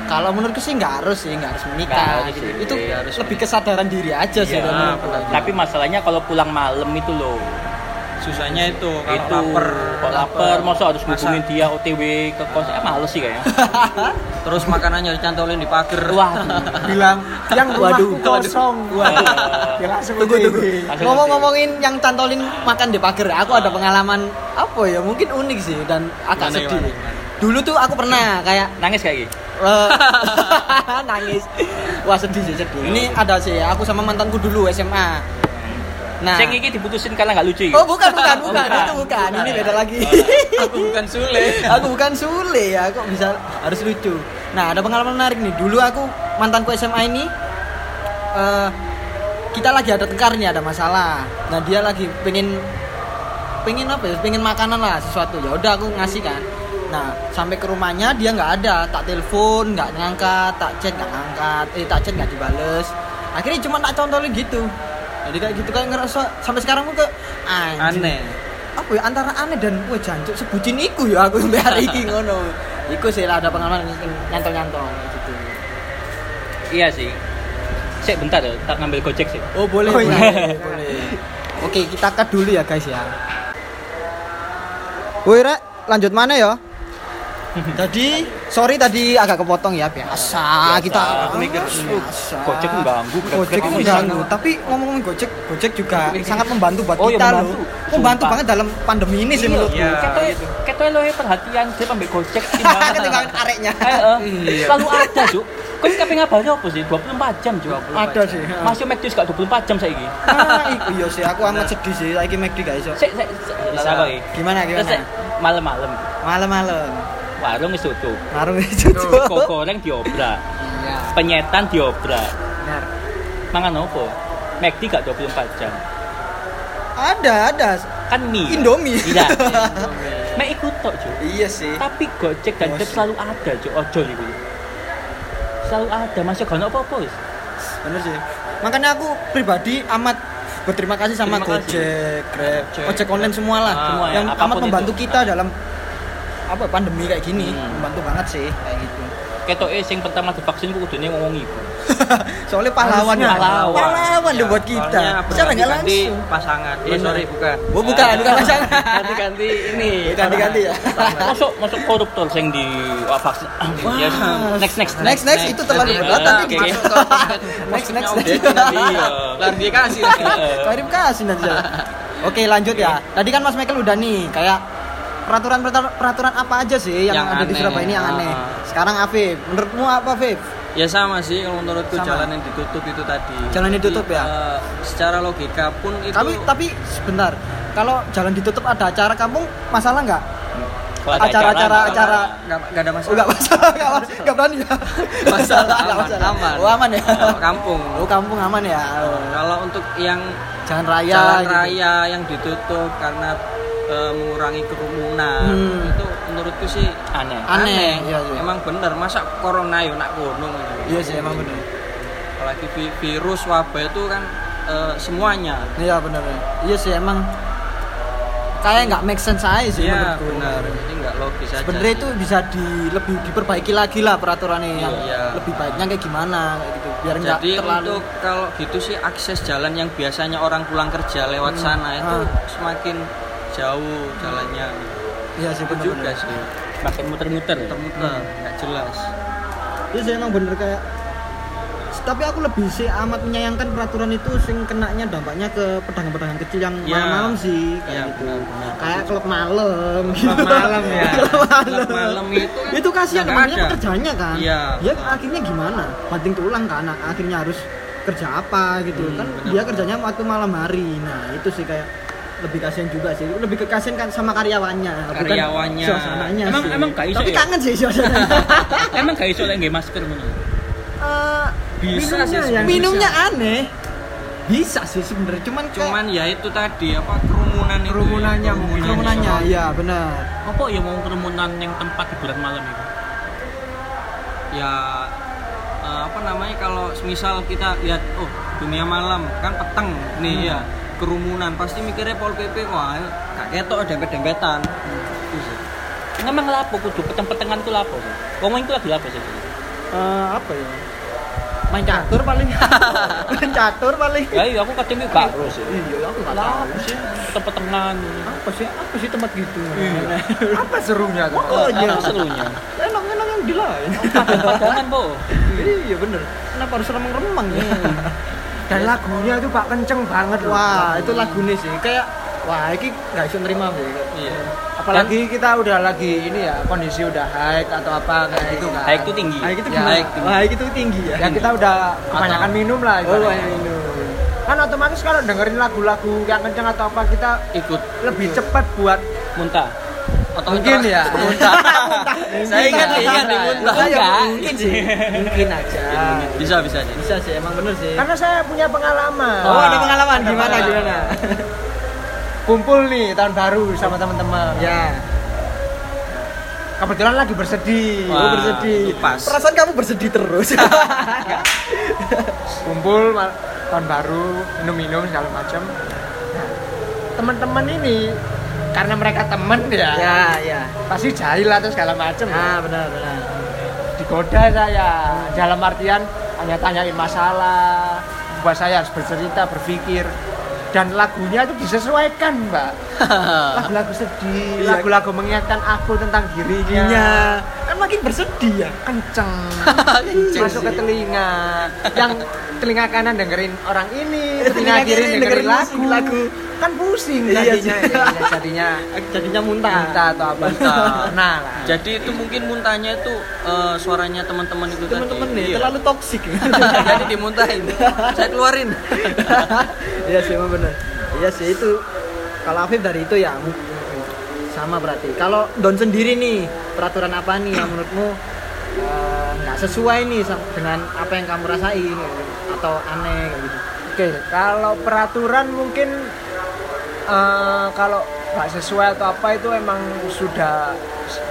Speaker 1: Kalau menurutku sih nggak harus sih, nggak harus menikah.
Speaker 2: Harus
Speaker 1: gitu.
Speaker 2: sih,
Speaker 1: Itu
Speaker 3: harus
Speaker 1: lebih kesadaran diri aja sih.
Speaker 2: Iya,
Speaker 1: menurutku.
Speaker 2: Tapi masalahnya kalau pulang malam itu loh.
Speaker 3: Susahnya itu kalau
Speaker 2: itu
Speaker 3: lapar.
Speaker 2: kok lapar, masa harus
Speaker 3: Masak.
Speaker 2: hubungin dia OTW ke kos. Eh males sih kayaknya. <laughs>
Speaker 3: Terus makanannya dicantolin di pagar.
Speaker 2: Wah,
Speaker 4: Bilang yang
Speaker 1: Waduh,
Speaker 4: kosong.
Speaker 2: Waduh.
Speaker 4: Ya langsung
Speaker 1: Tunggu tunggu. Ngomong-ngomongin yang cantolin makan di pagar, aku ada pengalaman apa ya? Mungkin unik sih dan agak sedih. Dulu tuh aku pernah kayak
Speaker 2: nangis kayak gitu.
Speaker 1: Eh, <laughs> nangis. Wah sedih sih sedih. Ini ada sih aku sama mantanku dulu SMA. Nah,
Speaker 2: Sing iki diputusin karena nggak lucu. iki?
Speaker 1: Oh bukan bukan bukan,
Speaker 2: bukan.
Speaker 1: itu bukan. Ini beda lagi. <laughs>
Speaker 3: Aku bukan Sule.
Speaker 1: aku bukan Sule ya, kok bisa harus lucu. Nah, ada pengalaman menarik nih. Dulu aku mantanku SMA ini eh kita lagi ada tengkar nih, ada masalah. Nah, dia lagi pengen pengen apa ya? Pengen makanan lah sesuatu. Ya udah aku ngasih kan. Nah, sampai ke rumahnya dia nggak ada, tak telepon, nggak ngangkat, tak chat nggak ngangkat, eh tak chat nggak dibales. Akhirnya cuma tak contohin gitu. Jadi kayak gitu kayak ngerasa sampai sekarang aku ke anjing
Speaker 3: Aneh.
Speaker 1: apa ya antara aneh dan gue jancuk sebutin iku ya aku sampai hari ini <laughs> ngono iku sih lah ada pengalaman nyantol nyantol gitu
Speaker 2: Iya sih. Sik bentar ya, tak ngambil gojek sih.
Speaker 1: oh boleh <laughs>
Speaker 4: Oh, iya.
Speaker 1: boleh, boleh. oke kita cut dulu ya guys ya Woi rek lanjut mana ya Tadi sorry tadi agak kepotong ya biasa, kita
Speaker 2: Aku mikir,
Speaker 1: biasa.
Speaker 2: Gojek mengganggu,
Speaker 1: Gojek mengganggu, tapi ngomong-ngomong Gojek, Gojek juga sangat membantu buat
Speaker 2: Oh, iya,
Speaker 1: kita
Speaker 2: membantu.
Speaker 1: loh. Membantu
Speaker 2: Sumpah.
Speaker 1: banget dalam pandemi ini sih menurutku.
Speaker 3: Iya.
Speaker 2: Ketoy, ketoy lo perhatian dia ambil gojek <laughs> timbangan.
Speaker 1: Ketinggalan areknya.
Speaker 3: Iya.
Speaker 2: Selalu ada, Cuk. Kau kabeh ngabari apa sih? 24 jam, Cuk.
Speaker 1: Ada sih.
Speaker 2: Masih McD gak 24 jam saiki.
Speaker 1: Ah, iku iya sih, aku amat sedih sih, lagi McD gak iso.
Speaker 2: Sik, sik, sik.
Speaker 3: Bisa.
Speaker 2: tak takoki.
Speaker 1: Gimana gimana?
Speaker 2: malam-malam
Speaker 1: Malam-malam.
Speaker 2: Warung wis tutup.
Speaker 1: Warung itu
Speaker 2: Kok goreng diobrak.
Speaker 1: Iya.
Speaker 2: Penyetan diobrak.
Speaker 4: Benar.
Speaker 2: Mangan apa? McD gak 24 jam.
Speaker 1: Ada, ada.
Speaker 2: Kan mie.
Speaker 1: Indomie.
Speaker 2: Iya. <laughs> Mek ikut tok, Cuk.
Speaker 1: Iya sih.
Speaker 2: Tapi Gojek dan Grab selalu ada, Cuk. Ojo iku. Selalu ada, masih gak apa-apa wis.
Speaker 1: Bener sih. Makanya aku pribadi amat berterima kasih sama
Speaker 2: Terima kasih.
Speaker 1: Gojek, Grab,
Speaker 3: Gojek.
Speaker 1: ojek online semua lah,
Speaker 3: Ah,
Speaker 2: semua ya,
Speaker 1: yang
Speaker 2: apa pun
Speaker 1: amat membantu
Speaker 2: itu.
Speaker 1: kita dalam apa pandemi kayak gini,
Speaker 2: Hmm.
Speaker 1: membantu banget sih kayak gitu. <laughs>
Speaker 2: Ketoke sing pertama divaksin ku kudune ngomong iku.
Speaker 1: Soalnya pahlawan
Speaker 4: Harusnya.
Speaker 1: ya.
Speaker 2: Pahlawan.
Speaker 1: Pahlawan deh buat kita. Secara nggak langsung.
Speaker 3: pasangan. Eh,
Speaker 1: Bener.
Speaker 3: sorry bukan.
Speaker 1: Oh bukan, bukan pasangan. <laughs>
Speaker 3: Ganti-ganti ini.
Speaker 1: Ganti-ganti ya.
Speaker 2: Masuk masuk koruptor sing di wah, vaksin. Yes. Next next
Speaker 1: Next next itu terlalu berat
Speaker 2: eh, <laughs>
Speaker 1: nanti masuk next next next.
Speaker 2: Iya.
Speaker 3: Klarifikasi.
Speaker 1: Klarifikasi nanti. ya. Oke lanjut ya. Tadi kan Mas Michael udah nih kayak peraturan peraturan apa aja sih yang,
Speaker 3: Yang
Speaker 1: ada di
Speaker 3: aneh.
Speaker 1: Surabaya ini yang aneh.
Speaker 3: Ah.
Speaker 1: Sekarang Afif, menurutmu apa Afif?
Speaker 3: Ya sama sih kalau menurutku
Speaker 1: Sama.
Speaker 3: jalan yang ditutup itu tadi.
Speaker 1: Jalan yang ditutup ya?
Speaker 3: eh, secara logika pun itu
Speaker 1: Tapi tapi sebentar, kalau jalan ditutup ada acara kampung masalah nggak? Acara-acara
Speaker 2: acara,
Speaker 3: nggak ada
Speaker 1: Oh,
Speaker 3: masalah.
Speaker 1: nggak masalah, nggak masalah, nggak berani ya.
Speaker 3: Masalah aman,
Speaker 1: masalah.
Speaker 3: aman.
Speaker 1: Oh aman ya.
Speaker 3: Kalau kampung.
Speaker 1: Oh kampung aman ya. Oh.
Speaker 3: Kalau untuk yang
Speaker 1: Jalan raya.
Speaker 3: jalan
Speaker 1: gitu.
Speaker 3: raya yang ditutup karena eh, mengurangi kerumunan
Speaker 1: Hmm.
Speaker 3: itu menurutku sih
Speaker 2: aneh.
Speaker 1: Aneh, iya, iya.
Speaker 3: Emang bener masa corona yo nak gunung gitu.
Speaker 1: Iya sih emang benar.
Speaker 3: Apalagi vi- virus wabah itu kan eh, semuanya.
Speaker 1: Iya benar. Iya sih emang kayak nggak make sense aja sih
Speaker 3: Iya
Speaker 1: menurutku.
Speaker 3: benar. Jadi nggak logis aja.
Speaker 1: Sebenarnya itu bisa di lebih diperbaiki lagi lah peraturannya yang
Speaker 3: Iya.
Speaker 1: lebih baiknya kayak gimana kayak gitu biar nggak terlalu
Speaker 3: untuk kalau gitu sih akses jalan yang biasanya orang pulang kerja lewat
Speaker 1: Hmm.
Speaker 3: sana itu
Speaker 1: Ah.
Speaker 3: semakin jauh jalannya.
Speaker 1: iya sih
Speaker 3: Itu
Speaker 1: benar
Speaker 3: juga sih.
Speaker 2: Makin muter-muter.
Speaker 3: Muter-muter, nggak jelas.
Speaker 1: Iya sih emang bener kayak tapi aku lebih sih amat menyayangkan peraturan itu sing kenanya dampaknya ke pedagang-pedagang kecil yang
Speaker 3: Iya.
Speaker 1: malam-malam sih kayak
Speaker 3: Iya,
Speaker 1: gitu.
Speaker 3: benar-benar.
Speaker 1: Kayak klub malam
Speaker 3: Klub malam ya. <laughs>
Speaker 1: klub malam.
Speaker 3: Itu kan
Speaker 1: itu kasihan namanya pekerjaannya kan.
Speaker 3: Iya.
Speaker 1: Ya akhirnya gimana? Banting tulang kan akhirnya harus kerja apa gitu
Speaker 3: Hmm,
Speaker 1: kan
Speaker 3: benar.
Speaker 1: dia kerjanya waktu malam hari. Nah, itu sih kayak lebih kasihan juga sih lebih ke kasihan kan sama karyawannya bukan
Speaker 3: Karyawannya.
Speaker 1: suasananya
Speaker 2: Emang-
Speaker 1: sih.
Speaker 2: emang gak iso
Speaker 1: tapi
Speaker 2: ya?
Speaker 1: kangen sih suasananya <laughs>
Speaker 2: Emang gak iso lek nggih masker ngono.
Speaker 1: Eh,
Speaker 3: Bisa
Speaker 1: minumnya
Speaker 3: sih
Speaker 1: yang minumnya aneh bisa sih sebenarnya cuman kayak
Speaker 3: cuman ya itu tadi apa kerumunan itu
Speaker 4: Kerumunannya
Speaker 3: ya,
Speaker 4: mungkin.
Speaker 1: kerumunannya ya benar
Speaker 2: Apa ya mau kerumunan yang tempat hiburan malam itu?
Speaker 3: ya eh, apa namanya kalau misal kita lihat oh dunia malam kan peteng nih ya kerumunan pasti mikirnya pol pp wah gak ketok dempet dempetan
Speaker 2: Memang lapo kudu peteng-petengan ku lapo. Wong itu lagi lapo sih.
Speaker 1: Eh, apa ya main catur paling <laughs> main catur paling
Speaker 2: Ya iya aku kadang gak terus.
Speaker 1: iya aku
Speaker 2: Lapo
Speaker 1: tahu
Speaker 2: sih peteng-petengan.
Speaker 1: apa sih apa sih tempat gitu
Speaker 4: Apa serunya tuh?
Speaker 1: Oh, iya.
Speaker 2: Apa serunya?
Speaker 1: enak enak yang di lain
Speaker 2: Padangan, Po.
Speaker 1: iya bener kenapa harus remeng-remeng ya
Speaker 4: Dan lagunya itu Pak kenceng banget loh.
Speaker 1: wah itu lagunya sih kayak wah ini nggak bisa nerima gue
Speaker 2: Iya.
Speaker 4: Apalagi kita udah lagi ini ya kondisi udah high atau apa kayak gitu kan.
Speaker 2: High itu tinggi.
Speaker 1: Nah, itu
Speaker 4: Ya,
Speaker 3: baik, tinggi.
Speaker 1: Wah, itu tinggi ya.
Speaker 4: Ya kita udah kebanyakan minum lah.
Speaker 1: Oh,
Speaker 4: ibaratnya.
Speaker 1: banyak minum.
Speaker 4: Kan otomatis kalau dengerin lagu-lagu yang kenceng atau apa kita
Speaker 3: ikut
Speaker 4: lebih cepat buat
Speaker 2: Muntah.
Speaker 3: Atau
Speaker 4: mungkin ya.
Speaker 3: muntah <laughs> saya ingat ingat nih muntah
Speaker 2: Enggak.
Speaker 1: mungkin sih. Mungkin aja.
Speaker 3: bisa bisa aja
Speaker 1: Bisa sih, emang bener sih.
Speaker 4: Karena saya punya pengalaman.
Speaker 1: Oh, ada pengalaman gimana gimana?
Speaker 4: Kumpul nih tahun baru sama teman-teman.
Speaker 1: Ya.
Speaker 4: Kebetulan lagi bersedih.
Speaker 3: Wah,
Speaker 1: Oh, bersedih.
Speaker 3: pas.
Speaker 1: Perasaan kamu bersedih terus. <laughs>
Speaker 4: kumpul tahun baru minum-minum segala macam Nah, teman-teman ini karena mereka temen ya,
Speaker 1: ya, ya.
Speaker 4: pasti jahil atau segala macam
Speaker 1: Ah, benar benar.
Speaker 4: digoda saya dalam artian hanya tanyain masalah buat saya harus bercerita berpikir dan lagunya itu disesuaikan mbak <laughs> lagu-lagu sedih
Speaker 1: Iya.
Speaker 4: lagu-lagu mengingatkan aku tentang dirinya
Speaker 1: Dirinya kan makin bersedih ya.
Speaker 4: kenceng <laughs> masuk ke telinga yang telinga kanan dengerin orang ini telinga
Speaker 1: telinga
Speaker 4: kiri
Speaker 1: kiri
Speaker 4: dengerin
Speaker 1: dengerin
Speaker 4: lagu.
Speaker 1: lagu.
Speaker 4: Kan pusing
Speaker 1: Iya
Speaker 4: jadinya
Speaker 1: sih. <laughs>
Speaker 4: Ya, jadinya
Speaker 1: Jadinya muntah.
Speaker 4: muntah atau apa
Speaker 3: Muntah.
Speaker 4: nah lah. <laughs>
Speaker 3: jadi itu mungkin muntahnya itu eh, suaranya teman-teman itu tadi
Speaker 1: Teman-teman nih
Speaker 3: Iya.
Speaker 1: terlalu toksik. <laughs>
Speaker 3: jadi dimuntahin saya keluarin
Speaker 1: Iya sih bener. Iya sih itu. Kalau Afif dari itu ya sama berarti. Kalau Don sendiri nih peraturan apa nih yang menurutmu eh, nggak sesuai nih dengan apa yang kamu rasain atau aneh kayak gitu.
Speaker 4: oke kalau peraturan mungkin eh, kalau nggak sesuai atau apa itu emang sudah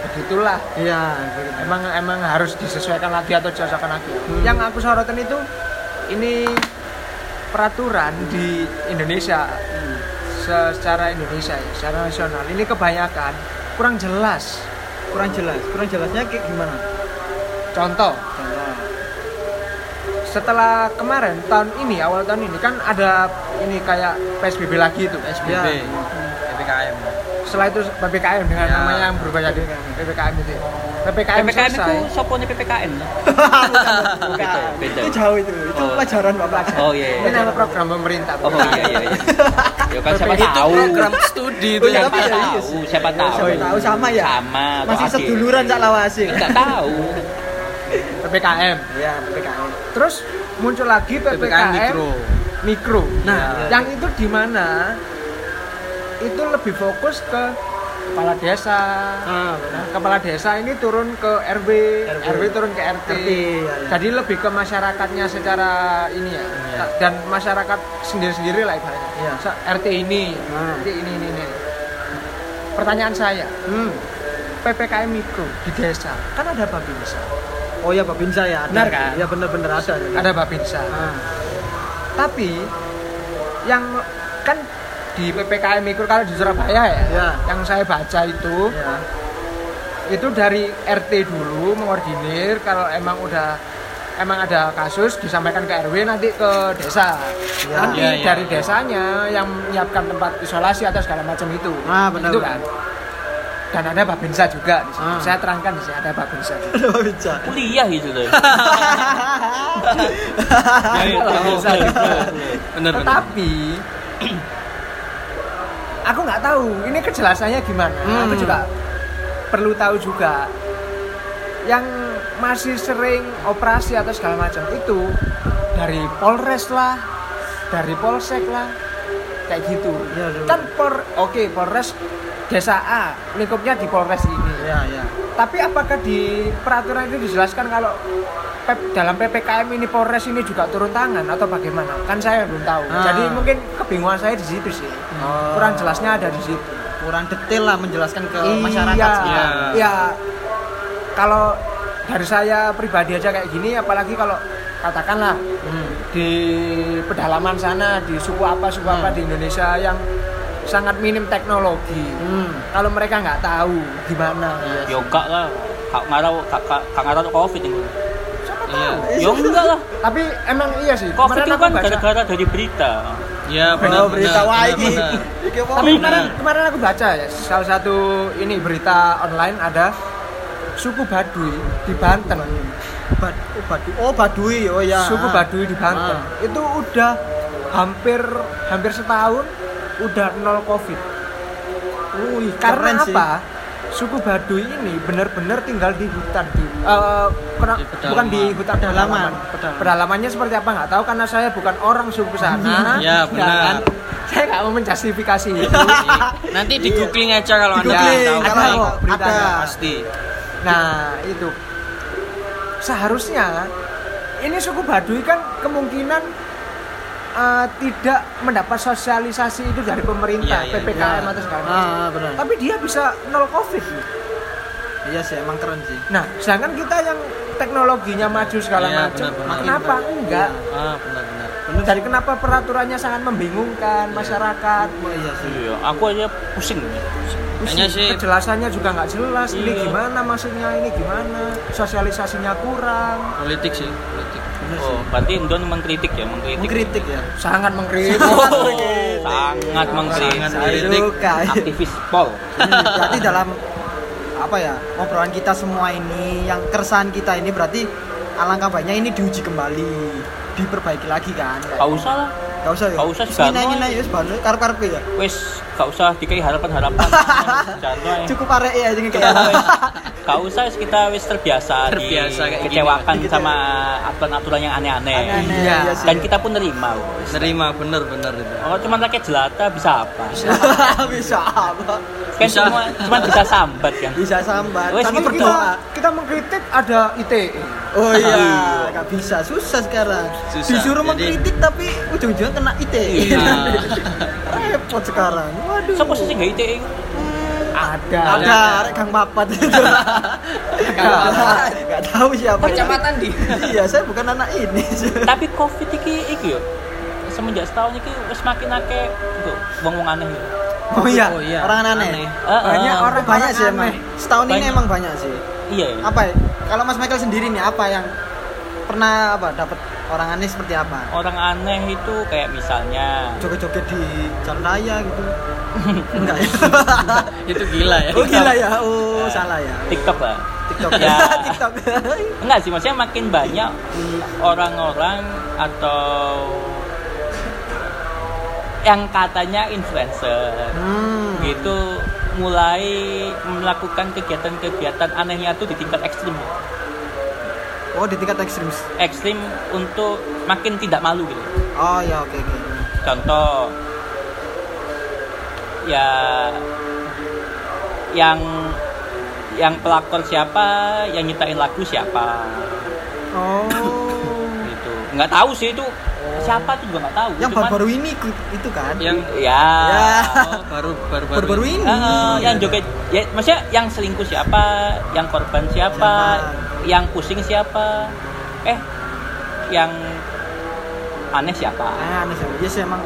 Speaker 4: begitulah
Speaker 1: Iya.
Speaker 4: emang emang harus disesuaikan lagi atau disesuaikan lagi
Speaker 1: Hmm.
Speaker 4: yang aku sorotin itu ini peraturan di Indonesia Se- secara Indonesia ya, secara nasional ini kebanyakan kurang jelas
Speaker 1: Kurang jelas. Kurang jelasnya kayak gimana?
Speaker 4: contoh
Speaker 1: Contoh.
Speaker 4: Setelah kemarin tahun ini awal tahun ini kan ada ini kayak PSBB lagi itu
Speaker 3: SBB
Speaker 1: Ya.
Speaker 3: PPKM
Speaker 4: setelah itu PPKM dengan
Speaker 3: Ya.
Speaker 4: namanya yang berubah jadi PPKM itu PPKM,
Speaker 2: PPKM
Speaker 4: selesai
Speaker 2: itu sopone PPKM. <laughs>
Speaker 1: Bukan.
Speaker 2: beda.
Speaker 1: Itu jauh itu. Itu
Speaker 2: Oh.
Speaker 1: pelajaran Bapak.
Speaker 2: Oh iya.
Speaker 4: ini
Speaker 2: iya.
Speaker 4: nama program pemerintah
Speaker 2: Oh iya iya. iya. <laughs> Ya kan siapa
Speaker 3: itu
Speaker 2: tahu.
Speaker 3: program studi itu
Speaker 1: iya,
Speaker 3: yang
Speaker 1: ya, iya
Speaker 2: tahu,
Speaker 1: sih.
Speaker 2: siapa tahu.
Speaker 1: Siapa tahu sama ya?
Speaker 2: Sama.
Speaker 1: Masih seduluran Cak Lawasi.
Speaker 2: Enggak tahu.
Speaker 4: PPKM
Speaker 1: Iya, PPKM.
Speaker 4: Terus muncul lagi PPKM,
Speaker 3: PPKM mikro
Speaker 4: mikro.
Speaker 1: Nah,
Speaker 4: yang itu di mana itu lebih fokus ke kepala desa
Speaker 1: Ah,
Speaker 4: Nah, kepala desa ini turun ke RW,
Speaker 1: RW.
Speaker 4: RW, turun ke RT.
Speaker 1: RT, ya, ya.
Speaker 4: Jadi lebih ke masyarakatnya secara ini ya.
Speaker 3: Iya.
Speaker 4: Dan masyarakat sendiri-sendiri lah ibaratnya.
Speaker 1: Iya.
Speaker 4: Se- RT ini,
Speaker 1: Ah.
Speaker 4: RT ini, ini, ini. Pertanyaan saya,
Speaker 1: Hmm.
Speaker 4: PPKM mikro di desa kan ada babinsa,
Speaker 1: Oh ya Babinsa ya. ada.
Speaker 4: Benar kan?
Speaker 1: Iya bener-bener ada.
Speaker 4: ada babinsa.
Speaker 1: Ah.
Speaker 4: Tapi yang kan di PPKM mikro kalau di Surabaya ya,
Speaker 1: Iya.
Speaker 4: yang saya baca itu
Speaker 1: Ya.
Speaker 4: itu dari RT dulu mengordinir kalau emang udah emang ada kasus disampaikan ke RW nanti ke desa
Speaker 1: Ya.
Speaker 4: nanti
Speaker 3: Iya, iya.
Speaker 4: dari desanya yang menyiapkan tempat isolasi atau segala macam itu
Speaker 1: Ah, benar,
Speaker 4: itu
Speaker 1: benar.
Speaker 4: kan dan ada babinsa juga di sini.
Speaker 1: Ah.
Speaker 4: saya terangkan di sini ada babinsa juga.
Speaker 1: Ada Babinsa.
Speaker 2: Kuliah gitu loh. <laughs>
Speaker 3: Ya, bener
Speaker 4: tetapi aku nggak tahu ini kejelasannya gimana
Speaker 1: Hmm.
Speaker 4: aku juga perlu tahu juga yang masih sering operasi atau segala macam itu dari Polres lah dari Polsek lah kayak gitu.
Speaker 1: Iya.
Speaker 4: Kan por oke Polres desa A lingkupnya di Polres ini.
Speaker 1: ya ya
Speaker 4: Tapi apakah di peraturan itu dijelaskan kalau dalam PPKM ini Polres ini juga turun tangan atau bagaimana? Kan saya belum tahu.
Speaker 1: Ah.
Speaker 4: Jadi mungkin kebingungan saya di situ sih.
Speaker 1: Oh.
Speaker 4: Kurang jelasnya ada di situ.
Speaker 1: kurang detail lah menjelaskan ke
Speaker 4: iya,
Speaker 1: masyarakat
Speaker 3: Iya.
Speaker 4: Iya. Kalau dari saya pribadi aja kayak gini, apalagi kalau katakanlah
Speaker 1: Hmm.
Speaker 4: di pedalaman sana, di suku apa suku apa
Speaker 1: Hmm.
Speaker 4: di Indonesia yang sangat minim teknologi.
Speaker 1: Hmm.
Speaker 4: Kalau mereka nggak tahu gimana,
Speaker 2: yoga lah kak ngarau kak kak ngarau covid ini
Speaker 4: siapa
Speaker 3: Iya.
Speaker 2: ya enggak lah
Speaker 4: Tapi emang iya sih.
Speaker 2: covid itu kan gara-gara dari berita
Speaker 3: Iya,
Speaker 1: Oh,
Speaker 3: benar.
Speaker 1: berita
Speaker 3: benar,
Speaker 1: wah ini.
Speaker 4: Tapi kemarin kemarin aku baca ya salah satu ini berita online ada suku Baduy di Banten.
Speaker 1: Bad- oh, Baduy. Oh, Baduy. Oh ya.
Speaker 4: Suku Baduy di Banten.
Speaker 1: Ah.
Speaker 4: Itu udah hampir hampir setahun udah nol Covid.
Speaker 1: Wih,
Speaker 4: Karena
Speaker 1: keren sih.
Speaker 4: apa? Suku Baduy ini benar-benar tinggal di hutan di eh, kena-
Speaker 3: Di pedalaman.
Speaker 4: bukan di hutan
Speaker 1: Pedalaman.
Speaker 4: pedalaman. Pedalamannya seperti apa nggak tahu karena saya bukan orang suku sana.
Speaker 3: Ya, benar.
Speaker 4: kan? Saya nggak mau menjustifikasi itu.
Speaker 3: Nanti di googling aja kalau
Speaker 1: Di
Speaker 3: Anda tahu.
Speaker 1: kalau
Speaker 3: Pasti.
Speaker 1: ada.
Speaker 4: beritanya.
Speaker 3: Pasti.
Speaker 4: Nah, itu seharusnya ini suku Baduy kan kemungkinan eh, tidak mendapat sosialisasi itu dari pemerintah,
Speaker 3: Iya, iya,
Speaker 4: PPKM
Speaker 1: iya.
Speaker 4: atau segala macam.
Speaker 1: Ah, benar.
Speaker 4: Tapi dia bisa nol Covid.
Speaker 1: Iya sih, emang keren sih.
Speaker 4: Nah, sedangkan kita yang teknologinya maju segala
Speaker 3: Iya,
Speaker 4: macam,
Speaker 3: benar, benar.
Speaker 4: kenapa enggak?
Speaker 3: Ah, benar-benar.
Speaker 4: Dari kenapa peraturannya sangat membingungkan masyarakat?
Speaker 1: Oh iya sih.
Speaker 2: iya aku aja pusing
Speaker 3: Kayaknya sih
Speaker 4: Kejelasannya juga nggak jelas. Ini
Speaker 2: Iya.
Speaker 4: gimana maksudnya? Ini gimana? Sosialisasinya kurang.
Speaker 3: politik sih, politik.
Speaker 2: Oh berarti Don mengkritik ya mengkritik
Speaker 1: Mengkritik ya.
Speaker 4: Sangat mengkritik. <laughs>
Speaker 2: oh, sangat mengkritik
Speaker 3: Sangat
Speaker 1: Saya
Speaker 3: Kritik.
Speaker 1: suka.
Speaker 2: aktivis pol
Speaker 1: Hmm, berarti dalam apa ya obrolan kita semua ini yang keresahan kita ini berarti alangkah baiknya ini diuji kembali diperbaiki lagi kan
Speaker 2: gak usah lah
Speaker 1: gak usah ya
Speaker 2: Gak usah,
Speaker 1: Wis
Speaker 2: Sugano.
Speaker 1: ngina ngina ya sebanu karep karep ya
Speaker 2: wes gak usah dikai harapan harapan <laughs>
Speaker 1: cukup arek ya jadi
Speaker 2: Kita
Speaker 1: kayak
Speaker 2: gak usah wes kita wes terbiasa,
Speaker 3: Terbiasa kayak gini.
Speaker 2: kecewakan
Speaker 1: Dikecewa.
Speaker 2: sama aturan-aturan yang aneh-aneh
Speaker 1: Aneh-aneh,
Speaker 4: Iya.
Speaker 1: iya sih.
Speaker 2: dan kita pun nerima.
Speaker 3: Nerima bener-bener itu.
Speaker 2: Oh, cuma rakyat jelata bisa apa?
Speaker 1: bisa apa
Speaker 2: Kan
Speaker 3: Bisa.
Speaker 2: cuma cuma bisa sambat kan.
Speaker 1: bisa sambat
Speaker 2: Wes,
Speaker 1: tapi
Speaker 2: ini
Speaker 4: kita,
Speaker 1: berdoa
Speaker 4: kita mengkritik ada ITE.
Speaker 1: oh iya
Speaker 2: Iya.
Speaker 1: gak bisa susah sekarang
Speaker 3: Susah.
Speaker 1: disuruh
Speaker 3: Jadi-
Speaker 1: mengkritik tapi ujung-ujungnya kena ITE
Speaker 3: Iya. <laughs>
Speaker 1: repot sekarang waduh
Speaker 2: So posisi gak ITE itu?
Speaker 4: Ada.
Speaker 1: ada arek kang papat <laughs> nggak tahu siapa
Speaker 3: Kecamatan di.
Speaker 1: iya saya bukan anak ini
Speaker 2: Tapi Covid iki iki yo. Semenjak setahun iki wis makin akeh itu wong-wong aneh gitu.
Speaker 1: oh iya,
Speaker 3: Oh iya,
Speaker 1: orang aneh,
Speaker 3: aneh.
Speaker 2: Eh,
Speaker 4: Banyak orang
Speaker 1: banyak sih emang
Speaker 4: aneh.
Speaker 1: setahun ini
Speaker 2: Banyak.
Speaker 1: emang banyak sih
Speaker 2: Iya. ya.
Speaker 1: apa ya? kalau Mas Michael sendiri nih apa yang pernah apa dapat orang aneh seperti apa?
Speaker 2: Orang aneh itu kayak misalnya
Speaker 1: joget-joget di jalan raya gitu. <laughs> Enggak ya? <laughs>
Speaker 3: Itu gila ya.
Speaker 1: oh gila ya? Oh salah ya.
Speaker 2: TikTok lah.
Speaker 1: TikTok
Speaker 2: Ya. <laughs>
Speaker 1: TikTok.
Speaker 2: Enggak sih, maksudnya makin banyak orang-orang atau yang katanya influencer
Speaker 1: hmm.
Speaker 2: gitu mulai melakukan kegiatan-kegiatan anehnya tuh di tingkat ekstrim
Speaker 1: oh di tingkat ekstrim.
Speaker 2: Ekstrim untuk makin tidak malu gitu.
Speaker 1: Oh ya oke oke.
Speaker 2: Contoh ya yang yang pelakor siapa yang nyiptain lagu siapa.
Speaker 1: Oh.
Speaker 2: Gitu. Nggak tahu sih itu. Siapa tuh juga nggak tahu.
Speaker 1: Yang
Speaker 2: Cuman-
Speaker 1: baru-baru ini itu kan?
Speaker 3: Yang
Speaker 2: ya,
Speaker 1: Ya.
Speaker 3: oh, baru baru
Speaker 1: baru-baru ini.
Speaker 2: Eh, yang joget ya maksudnya yang selingkuh siapa yang korban siapa.
Speaker 1: Siapa?
Speaker 2: Yang pusing siapa eh yang aneh siapa
Speaker 1: Ah, aneh sih. Iya sih emang.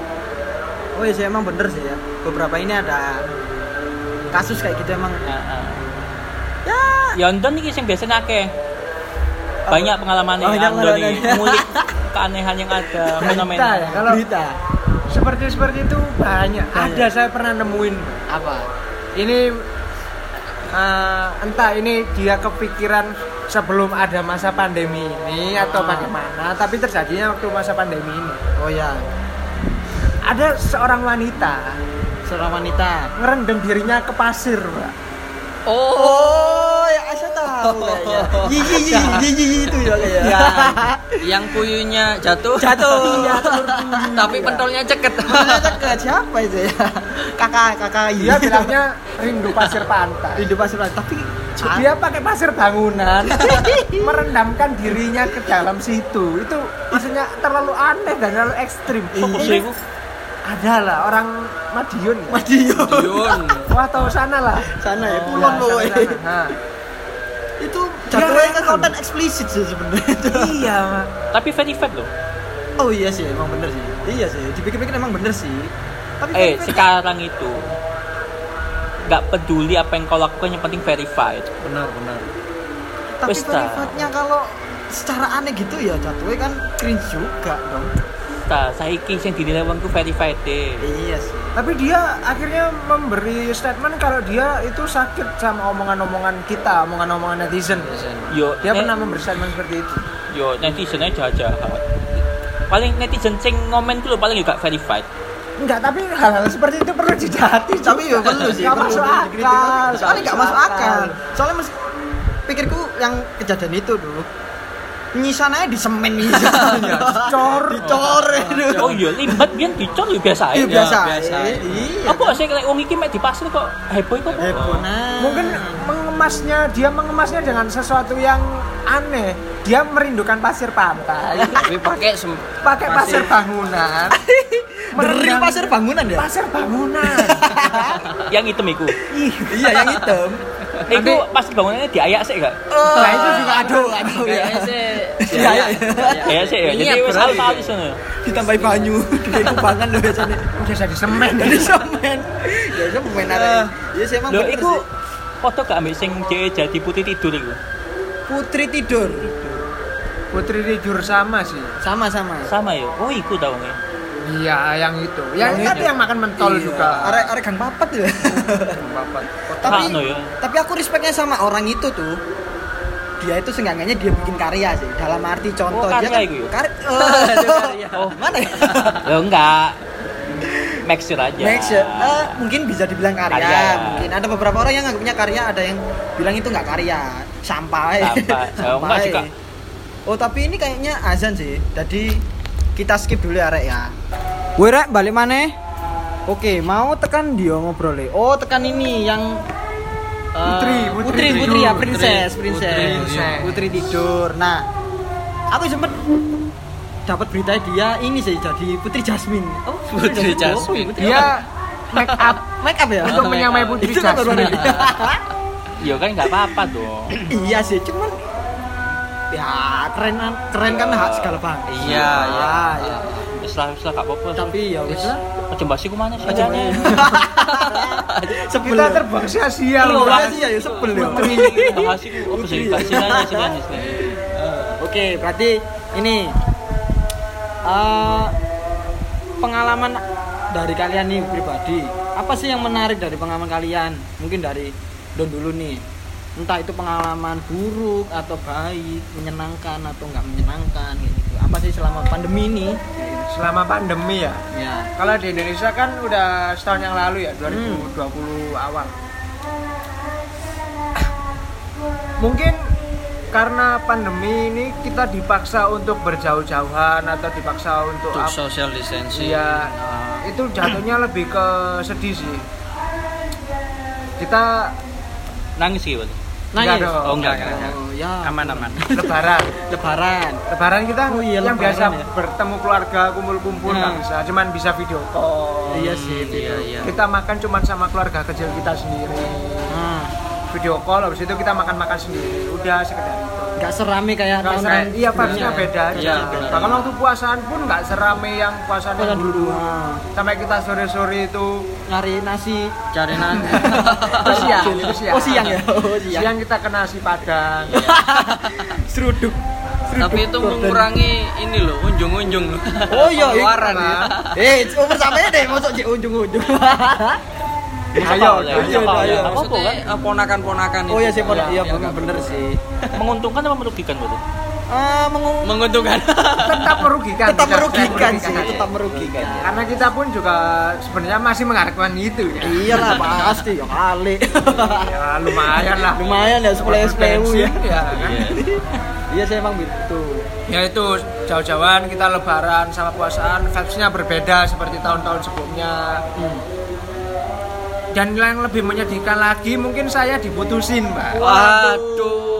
Speaker 1: Oh iya sih emang bener sih ya. Beberapa ini ada kasus kayak gitu emang.
Speaker 2: Heeh. ya Yondon nih yang biasanya akeh banyak pengalaman
Speaker 1: Oh,
Speaker 2: yang nih
Speaker 1: pengalaman.
Speaker 2: ngulik keanehan yang ada <laughs>
Speaker 4: Berita
Speaker 2: fenomena
Speaker 4: ya. Kalau
Speaker 1: Berita.
Speaker 4: seperti seperti itu banyak.
Speaker 1: Banyak.
Speaker 4: Ada saya pernah nemuin apa? Ini eh, entah ini dia kepikiran sebelum ada masa pandemi ini atau
Speaker 1: Ah.
Speaker 4: bagaimana, tapi terjadinya waktu masa pandemi ini.
Speaker 1: Oh ya.
Speaker 4: Ada seorang wanita
Speaker 1: Seorang wanita.
Speaker 4: ngerendam dirinya ke pasir, Mbak.
Speaker 1: Oh kayak saya tahu kayaknya. <laughs> Yi yi yi yi yi yi itu ya kayak.
Speaker 3: Ya, yang puyuhnya jatuh.
Speaker 1: Jatuh. Iya.
Speaker 3: Tapi pentolnya ceket.
Speaker 1: Pentolnya ceket. Siapa itu ya? Kakak, kakak.
Speaker 4: Dia bilangnya rindu pasir pantai.
Speaker 1: Rindu pasir pantai. Tapi
Speaker 4: Dia pakai pasir bangunan, <laughs> merendamkan dirinya ke dalam situ. Itu maksudnya terlalu aneh dan terlalu ekstrim. Ini
Speaker 2: iku.
Speaker 4: ada lah orang Madiun. ya?
Speaker 1: Madiun. <laughs>
Speaker 4: Wah tahu sana lah.
Speaker 1: Sana ya,
Speaker 4: Ya,
Speaker 1: kulon loh. Itu jatuhnya ke
Speaker 4: rekam.
Speaker 1: konten eksplisit sih sebenarnya.
Speaker 4: iya.
Speaker 2: Tapi verified loh.
Speaker 1: Oh iya sih, emang bener sih. Iya sih, dipikir-pikir emang bener sih. Tapi
Speaker 2: Eh,
Speaker 1: kan-
Speaker 2: sekarang itu nggak peduli apa yang kau lakukan yang penting verified.
Speaker 3: Benar, benar.
Speaker 1: tapi
Speaker 2: wis ta.
Speaker 1: verifiednya kalau secara aneh gitu ya jatuhnya kan cringe juga dong.
Speaker 2: Nah, saiki sing dinilai wong ku verified deh.
Speaker 1: Iya sih.
Speaker 4: Tapi dia akhirnya memberi statement kalau dia itu sakit sama omongan-omongan kita, omongan-omongan netizen.
Speaker 2: Yo,
Speaker 4: Dia pernah memberi statement seperti itu.
Speaker 2: yo netizennya jahat. Paling netizen sing ngomen lho paling juga verified.
Speaker 4: Enggak, tapi hal-hal seperti itu perlu didati.
Speaker 1: Tapi ya perlu sih.
Speaker 4: Nggak
Speaker 1: perlu
Speaker 4: masuk akal.
Speaker 1: Soalnya nggak masuk akal. Soalnya mas, pikirku yang kejadian itu dulu. Nyisananya di semen misalnya.
Speaker 4: Dicor.
Speaker 1: Dicor.
Speaker 2: Oh iya, limbat biyen dicor biasa
Speaker 1: Iya biasa.
Speaker 3: biasa.
Speaker 1: Iya.
Speaker 2: Apa sih kayak wong iki mek di pasar kok heboh kok?
Speaker 1: Heboh nah.
Speaker 4: Mungkin mengemasnya, dia mengemasnya dengan sesuatu yang aneh. Dia merindukan pasir pantai, <laughs>
Speaker 3: Tapi pakai sem-
Speaker 4: pakai pasir bangunan, <laughs>
Speaker 1: Beri
Speaker 4: merendam-
Speaker 1: pasir bangunan ya?
Speaker 4: pasir bangunan. <laughs>
Speaker 2: Yang hitam iku.
Speaker 1: iya yang hitam.
Speaker 2: Iku pas bangunannya diayak sih gak?
Speaker 4: Nah, itu juga
Speaker 1: aduh, aduh ya. Iya, iya.
Speaker 2: Ya sih ya. Jadi wis
Speaker 3: ya.
Speaker 2: di sana.
Speaker 1: Ditambahi banyu, dari kubangan loh biasanya.
Speaker 4: Udah jadi semen.
Speaker 1: Dari semen. Ya semen ada. Ya sih emang
Speaker 2: Lho
Speaker 1: bener
Speaker 2: iku foto gak ambil sing dia jadi putih tidur iku.
Speaker 1: Putri tidur.
Speaker 4: Putri tidur sama sih.
Speaker 1: Sama-sama.
Speaker 2: Sama ya. Oh iku tau nge.
Speaker 4: Iya, yang itu. Yang
Speaker 1: Yang
Speaker 4: tadi
Speaker 1: itu.
Speaker 4: yang makan mentol
Speaker 1: Iya.
Speaker 4: juga.
Speaker 1: Arek arek gang papat ya.
Speaker 4: Bapak.
Speaker 1: tapi
Speaker 2: Sakno ya.
Speaker 1: tapi aku respectnya sama orang itu tuh. Dia itu seenggaknya dia bikin karya sih. Dalam arti contoh
Speaker 2: Oh,
Speaker 1: dia
Speaker 2: karya
Speaker 1: kan
Speaker 2: itu ya?
Speaker 1: kar- <laughs>
Speaker 2: Oh. <laughs>
Speaker 1: oh, mana ya? <laughs>
Speaker 2: Lo enggak. Make sure aja.
Speaker 1: Make sure. Eh, mungkin bisa dibilang karya.
Speaker 2: Karya.
Speaker 1: Mungkin ada beberapa orang yang nganggapnya karya, ada yang bilang itu nggak karya, sampah.
Speaker 2: Sampah. Oh, enggak juga.
Speaker 1: Oh tapi ini kayaknya azan sih. Jadi kita skip dulu ya rek ya. Woi rek balik mana? Oke mau tekan dia ngobrol. Oh tekan ini yang eh,
Speaker 4: Putri,
Speaker 1: putri,
Speaker 4: putri
Speaker 1: putri, ya,
Speaker 4: tidur.
Speaker 1: princess,
Speaker 3: Putri,
Speaker 1: princess,
Speaker 4: putri,
Speaker 1: putri, tidur. Nah, aku sempet dapat berita dia ini sih jadi putri Jasmine. Oh,
Speaker 3: Putri Jasmine.
Speaker 1: Putri
Speaker 4: Dia make up
Speaker 1: make up ya?
Speaker 4: untuk menyamai Putri
Speaker 1: Itu kan
Speaker 4: Jasmine.
Speaker 1: ada.
Speaker 2: Ya kan enggak apa-apa dong.
Speaker 1: iya sih, cuman ya keren keren kan hak segala bangsa.
Speaker 3: Iya, iya.
Speaker 1: iya.
Speaker 2: Wis lah, wis lah gak apa-apa.
Speaker 1: Tapi ya wis lah.
Speaker 2: Aja mbak ku mana sih?
Speaker 1: Aja
Speaker 2: Jane? <laughs>
Speaker 1: Sebel
Speaker 4: Kita
Speaker 1: ya.
Speaker 4: terbang sia-sia
Speaker 1: Loh,
Speaker 4: loh.
Speaker 1: makasih ya, ya sebel ya.
Speaker 2: Bahas iku sih? Silanya.
Speaker 1: Oke, berarti ini eh, pengalaman dari kalian nih pribadi. Apa sih yang menarik dari pengalaman kalian? Mungkin dari Don dulu nih. Entah itu pengalaman buruk atau baik, menyenangkan atau nggak menyenangkan gitu. Apa sih selama pandemi ini?
Speaker 4: Selama pandemi ya.
Speaker 1: Ya.
Speaker 4: Kalau di Indonesia kan udah setahun yang lalu ya, 2020 awal. Mungkin karena pandemi ini kita dipaksa untuk berjauh-jauhan atau dipaksa untuk
Speaker 3: Untuk social distancing.
Speaker 4: Iya, itu jatuhnya lebih ke sedih sih. Kita
Speaker 2: Nangis gitu.
Speaker 1: Nangis.
Speaker 4: Enggak dong.
Speaker 2: Oh, enggak,
Speaker 3: enggak,
Speaker 2: enggak.
Speaker 1: Oh, ya.
Speaker 3: Aman aman. <laughs>
Speaker 4: lebaran.
Speaker 1: Lebaran.
Speaker 4: Lebaran kita
Speaker 1: Oh iya,
Speaker 4: yang
Speaker 1: lebaran
Speaker 4: biasa
Speaker 1: ya.
Speaker 4: bertemu keluarga kumpul-kumpul nggak
Speaker 1: Hmm.
Speaker 4: bisa, cuman bisa video call.
Speaker 1: Iya sih,
Speaker 3: Iya, iya.
Speaker 4: Kita makan cuman sama keluarga kecil kita sendiri.
Speaker 1: Hmm.
Speaker 4: Video call habis itu kita makan-makan sendiri. Udah sekedar itu.
Speaker 1: Nggak serame kayak
Speaker 4: Nggak
Speaker 1: tahun
Speaker 4: serame, iya vibes-nya beda aja.
Speaker 3: Iya.
Speaker 4: Bahkan waktu puasaan pun nggak serame yang puasaan
Speaker 1: Puasa
Speaker 4: yang
Speaker 1: dulu.
Speaker 4: dulu.
Speaker 1: Ah.
Speaker 4: Sampai kita sore-sore itu
Speaker 1: Nyari nasi.
Speaker 3: Cari nanti. <laughs>
Speaker 4: itu siang, itu siang.
Speaker 1: Oh siang ya. Oh siang.
Speaker 4: Siang kita ke nasi padang. <laughs>
Speaker 1: Seruduk.
Speaker 3: Tapi itu mengurangi ini loh, unjung-unjung.
Speaker 1: Oh iya, <laughs> iya.
Speaker 3: Pengeluaran ya.
Speaker 1: Eh, umur sampai deh, masuk cek ujung-ujung.
Speaker 4: Ayo,
Speaker 2: ya,
Speaker 1: ayo, ayo.
Speaker 2: ya? Apa
Speaker 3: Maksudnya
Speaker 2: kan?
Speaker 3: eh, ponakan-ponakan itu.
Speaker 1: Oh iya sih,
Speaker 3: Yang-
Speaker 1: iya
Speaker 3: yang
Speaker 1: bener, sih.
Speaker 2: Menguntungkan apa merugikan?
Speaker 1: Ah, mengu-
Speaker 3: menguntungkan
Speaker 4: tetap merugikan
Speaker 1: tetap merugikan sih, tetap merugikan.
Speaker 4: karena kita pun juga sebenarnya masih mengharapkan itu ya
Speaker 1: Iyalah pasti ya kali.
Speaker 4: ya lumayan lah
Speaker 1: Lumayan ya sepuluh SPU ya.
Speaker 4: Bensin, ya kan?
Speaker 1: Iya saya emang gitu.
Speaker 4: ya itu jauh-jauhan kita lebaran sama puasaan vibes-nya berbeda seperti tahun-tahun sebelumnya
Speaker 1: Hmm.
Speaker 4: Dan yang lebih menyedihkan lagi mungkin saya diputusin mbak.
Speaker 3: Waduh.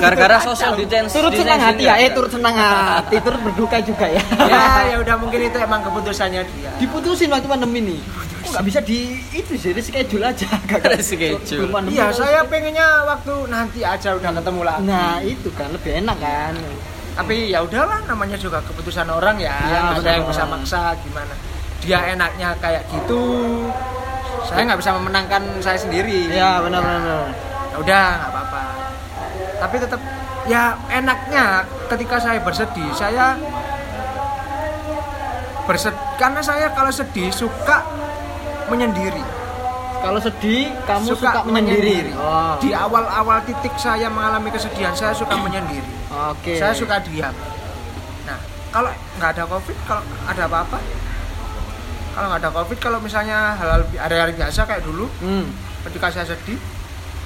Speaker 3: Gara-gara social distance
Speaker 1: Turut senang hati ya, eh turut senang hati, turut berduka juga ya.
Speaker 4: ya ya udah mungkin itu emang keputusannya dia.
Speaker 1: Diputusin waktu pandemi nih. Kok nggak bisa di itu sih, di schedule aja. <laughs> Gak
Speaker 3: Reschedule.
Speaker 1: Belum pandemi
Speaker 4: iya saya pengennya waktu nanti aja udah ketemu lagi
Speaker 1: Nah itu kan lebih enak kan.
Speaker 4: tapi ya udahlah namanya juga keputusan orang ya. Nggak ada yang bisa maksa gimana. Dia enaknya kayak gitu saya nggak bisa memenangkan saya sendiri
Speaker 1: Iya benar benar.
Speaker 4: ya udah nggak apa-apa tapi tetap ya enaknya ketika saya bersedih saya bersed karena saya kalau sedih suka menyendiri
Speaker 1: Kalau sedih kamu suka,
Speaker 4: suka,
Speaker 1: menyendiri. Oh.
Speaker 4: di awal-awal titik saya mengalami kesedihan saya suka menyendiri
Speaker 1: Oke.
Speaker 4: saya suka diam nah kalau nggak ada covid kalau ada apa-apa kalau nggak ada covid kalau misalnya hal-hal hari-hari biasa kayak dulu
Speaker 1: Hmm.
Speaker 4: ketika saya sedih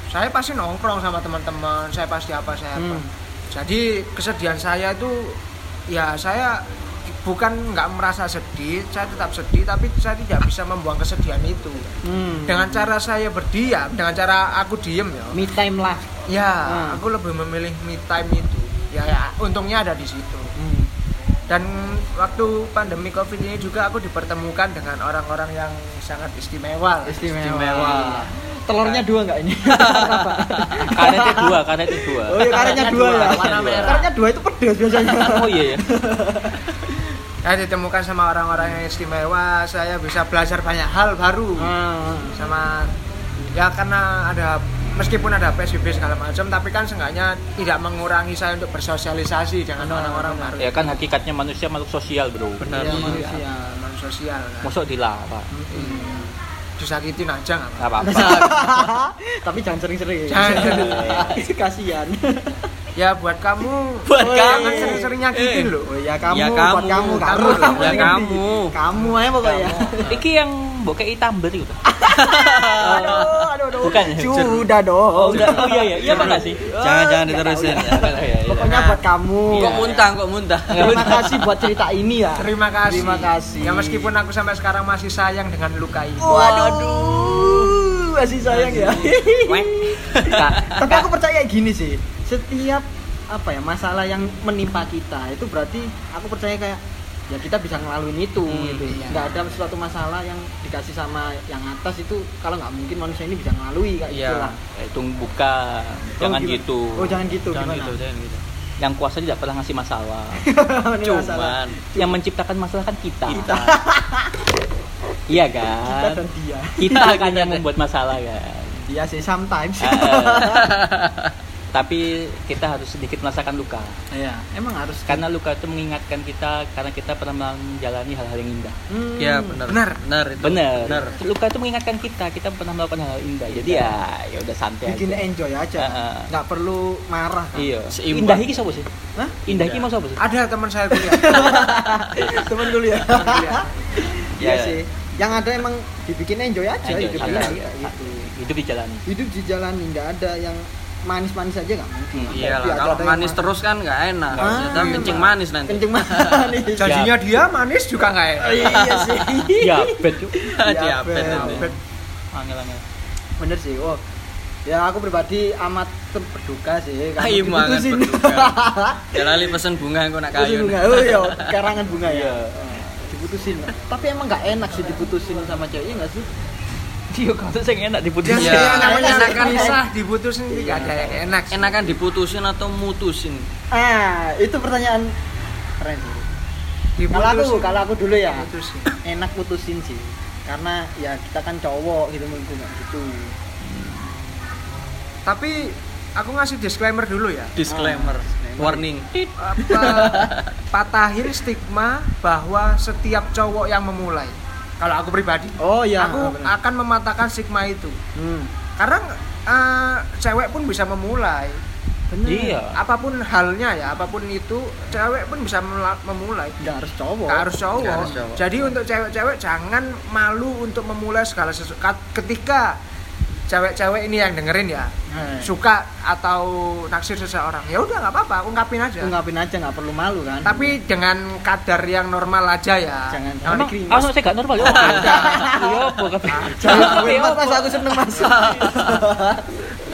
Speaker 4: saya pasti nongkrong sama teman-teman saya pasti apa saya apa
Speaker 1: Hmm.
Speaker 4: jadi kesedihan saya itu ya saya bukan nggak merasa sedih saya tetap sedih tapi saya tidak bisa membuang kesedihan itu
Speaker 1: Hmm.
Speaker 4: dengan cara saya berdiam dengan cara aku diem ya
Speaker 1: me time lah.
Speaker 4: ya
Speaker 1: Hmm.
Speaker 4: aku lebih memilih me time itu ya, ya untungnya ada di situ
Speaker 1: Hmm.
Speaker 4: Dan waktu pandemi covid ini juga aku dipertemukan dengan orang-orang yang sangat istimewa lah.
Speaker 1: Istimewa. Telurnya dua nggak ini? <laughs>
Speaker 2: Karetnya dua, karetnya dua.
Speaker 1: Oh iya karetnya dua ya.
Speaker 4: warna merah.
Speaker 1: Karetnya dua itu pedes biasanya.
Speaker 2: Oh iya ya.
Speaker 4: saya ditemukan sama orang-orang yang istimewa saya bisa belajar banyak hal baru
Speaker 1: Ah.
Speaker 4: sama ya karena ada meskipun ada PSBB segala macam tapi kan seenggaknya tidak mengurangi saya untuk bersosialisasi dengan orang-orang baru
Speaker 2: Ya kan hakikatnya manusia makhluk sosial, Bro.
Speaker 3: Benar.
Speaker 1: Iya,
Speaker 3: Iya.
Speaker 1: manusia.
Speaker 4: non sosial kan.
Speaker 2: Mosok dilarang.
Speaker 4: disakitin aja nggak
Speaker 2: apa-apa. <laughs>
Speaker 1: Tapi jangan sering-sering.
Speaker 4: Jangan sering. <laughs>
Speaker 1: Kasihan. <laughs>
Speaker 4: ya buat kamu
Speaker 3: Buat
Speaker 4: oh,
Speaker 3: kamu.
Speaker 4: jangan sering-sering nyakitin
Speaker 3: Eh.
Speaker 4: loh
Speaker 1: Oh ya kamu,
Speaker 3: Ya
Speaker 1: buat
Speaker 3: kamu,
Speaker 1: kamu, kamu,
Speaker 4: kamu,
Speaker 1: kamu,
Speaker 3: ya kamu.
Speaker 1: di- kamu aja pokoknya.
Speaker 2: Iki yang mbok kei tambel itu.
Speaker 1: aduh, <laughs> aduh, aduh.
Speaker 2: Bukan?
Speaker 1: Sudah dong.
Speaker 2: Oh, udah. Oh iya iya. Iya apa enggak sih?
Speaker 3: Jangan jangan diterusin. ya.
Speaker 2: Iya, iya.
Speaker 1: Pokoknya buat kamu.
Speaker 2: Iya.
Speaker 3: Kok muntah kok muntah.
Speaker 1: Terima kasih buat cerita ini ya.
Speaker 4: terima kasih
Speaker 1: Terima kasih.
Speaker 4: ya meskipun aku sampai sekarang masih sayang dengan luka ini
Speaker 1: Waduh, masih sayang ya.
Speaker 3: Wek.
Speaker 1: Tapi aku percaya gini sih, setiap apa ya masalah yang menimpa kita itu berarti aku percaya kayak ya kita bisa ngelaluin itu
Speaker 3: Hmm,
Speaker 1: gitu.
Speaker 4: iya.
Speaker 1: Nggak ada suatu masalah yang dikasih sama yang atas itu kalau nggak mungkin manusia ini bisa ngelalui kayak
Speaker 3: Iya.
Speaker 1: gitu lah.
Speaker 2: Eh, Itu bukan. Jangan
Speaker 1: gimana?
Speaker 2: gitu.
Speaker 1: Oh, jangan gitu.
Speaker 3: Jangan
Speaker 1: gimana?
Speaker 3: gitu, jangan gitu.
Speaker 2: Yang kuasa tidak pernah ngasih masalah. <laughs>
Speaker 1: Ini masalah.
Speaker 3: Cuman
Speaker 2: Yang menciptakan masalah kan kita.
Speaker 1: Kita. <laughs>
Speaker 2: Iya
Speaker 1: kita
Speaker 2: kan?
Speaker 1: dan dia.
Speaker 2: Kita kan yang <laughs> membuat masalah kan.
Speaker 1: Dia sih sometimes.
Speaker 2: Ah. Tapi kita harus sedikit merasakan luka.
Speaker 1: Iya, emang harus
Speaker 2: Karena luka itu mengingatkan kita karena kita pernah menjalani hal-hal yang indah.
Speaker 1: Hmm.
Speaker 3: ya benar.
Speaker 4: Benar.
Speaker 3: Benar itu.
Speaker 2: Bener.
Speaker 3: Benar.
Speaker 2: Luka itu mengingatkan kita kita pernah melakukan hal, -hal indah. Jadi ya ya udah santai
Speaker 1: bikin
Speaker 2: aja.
Speaker 1: enjoy aja.
Speaker 2: Heeh.
Speaker 1: Nggak perlu marah. kan?
Speaker 2: Iya.
Speaker 3: Seimbang.
Speaker 2: Indah iki sapa sih?
Speaker 1: Hah?
Speaker 2: Indah iki mau sapa sih?
Speaker 4: ada teman saya kuliah
Speaker 1: Temen dulu ya. Iya
Speaker 2: Ya.
Speaker 1: sih. Yang ada emang dibikin enjoy aja
Speaker 2: Enjoy,
Speaker 1: hidupnya
Speaker 2: santai.
Speaker 1: kayak gitu.
Speaker 2: Hidup dijalani.
Speaker 1: Hidup dijalani nggak ada yang manis-manis aja nggak mungkin.
Speaker 2: Hmm.
Speaker 3: Iya lah, kalau
Speaker 1: yang
Speaker 3: manis
Speaker 1: ma-
Speaker 3: terus kan nggak enak.
Speaker 1: Ah,
Speaker 3: Kita
Speaker 1: iya.
Speaker 3: kencing manis nanti.
Speaker 1: kenceng <laughs> manis.
Speaker 4: janjinya dia manis juga nggak enak
Speaker 1: iya sih.
Speaker 2: Ya, bet yuk. <laughs>
Speaker 3: Diabetes
Speaker 1: Iya,
Speaker 3: nanti.
Speaker 1: bet.
Speaker 2: Angel-angel.
Speaker 1: Bener sih. Oh. Ya aku pribadi amat berduka sih kamu
Speaker 3: Ayo banget
Speaker 1: diputusin.
Speaker 3: berduka. <laughs> Ya lali pesen bunga kok nak kayu.
Speaker 1: bunga. Oh iya, karangan bunga ya.
Speaker 2: Iya.
Speaker 1: Oh, Diputusin. Tapi emang nggak enak sih diputusin sama cewek, iya nggak sih?
Speaker 2: Dia kalau sing enak diputusin.
Speaker 3: Iya.
Speaker 4: yang namanya
Speaker 1: enakan.
Speaker 4: kisah diputusin tidak ada yang enak
Speaker 3: Enakan diputusin atau mutusin?
Speaker 1: Ah, itu pertanyaan keren sih. Kalau aku, kalau aku dulu ya,
Speaker 4: Diputusin.
Speaker 1: enak putusin sih. Karena ya kita kan cowok gitu mungkin gitu.
Speaker 4: tapi aku ngasih disclaimer dulu ya
Speaker 3: Disclaimer,
Speaker 1: disclaimer.
Speaker 3: warning.
Speaker 4: apa patahin stigma bahwa setiap cowok yang memulai kalau aku pribadi
Speaker 1: Oh iya.
Speaker 4: aku
Speaker 1: benar.
Speaker 4: akan mematahkan stigma itu
Speaker 1: Hmm.
Speaker 4: karena eh, cewek pun bisa memulai
Speaker 1: Bener.
Speaker 2: Iya.
Speaker 4: apa pun halnya ya apa pun itu cewek pun bisa memulai
Speaker 1: nggak harus cowok
Speaker 4: Nggak harus cowok.
Speaker 3: Nggak harus cowok.
Speaker 4: Jadi untuk cewek-cewek jangan malu untuk memulai segala sesuatu. Ketika cewek-cewek ini yang dengerin ya
Speaker 1: Nah,
Speaker 4: suka atau naksir seseorang, ya udah nggak apa-apa, ungkapin aja.
Speaker 1: ungkapin aja nggak perlu malu kan
Speaker 4: Tapi dengan kadar yang normal aja ya.
Speaker 1: Jangan-
Speaker 4: Jangan dikrimis.
Speaker 2: anu saya gak normal ya. <laughs> Iya, apa ya,
Speaker 1: pas aku seneng masuk <laughs>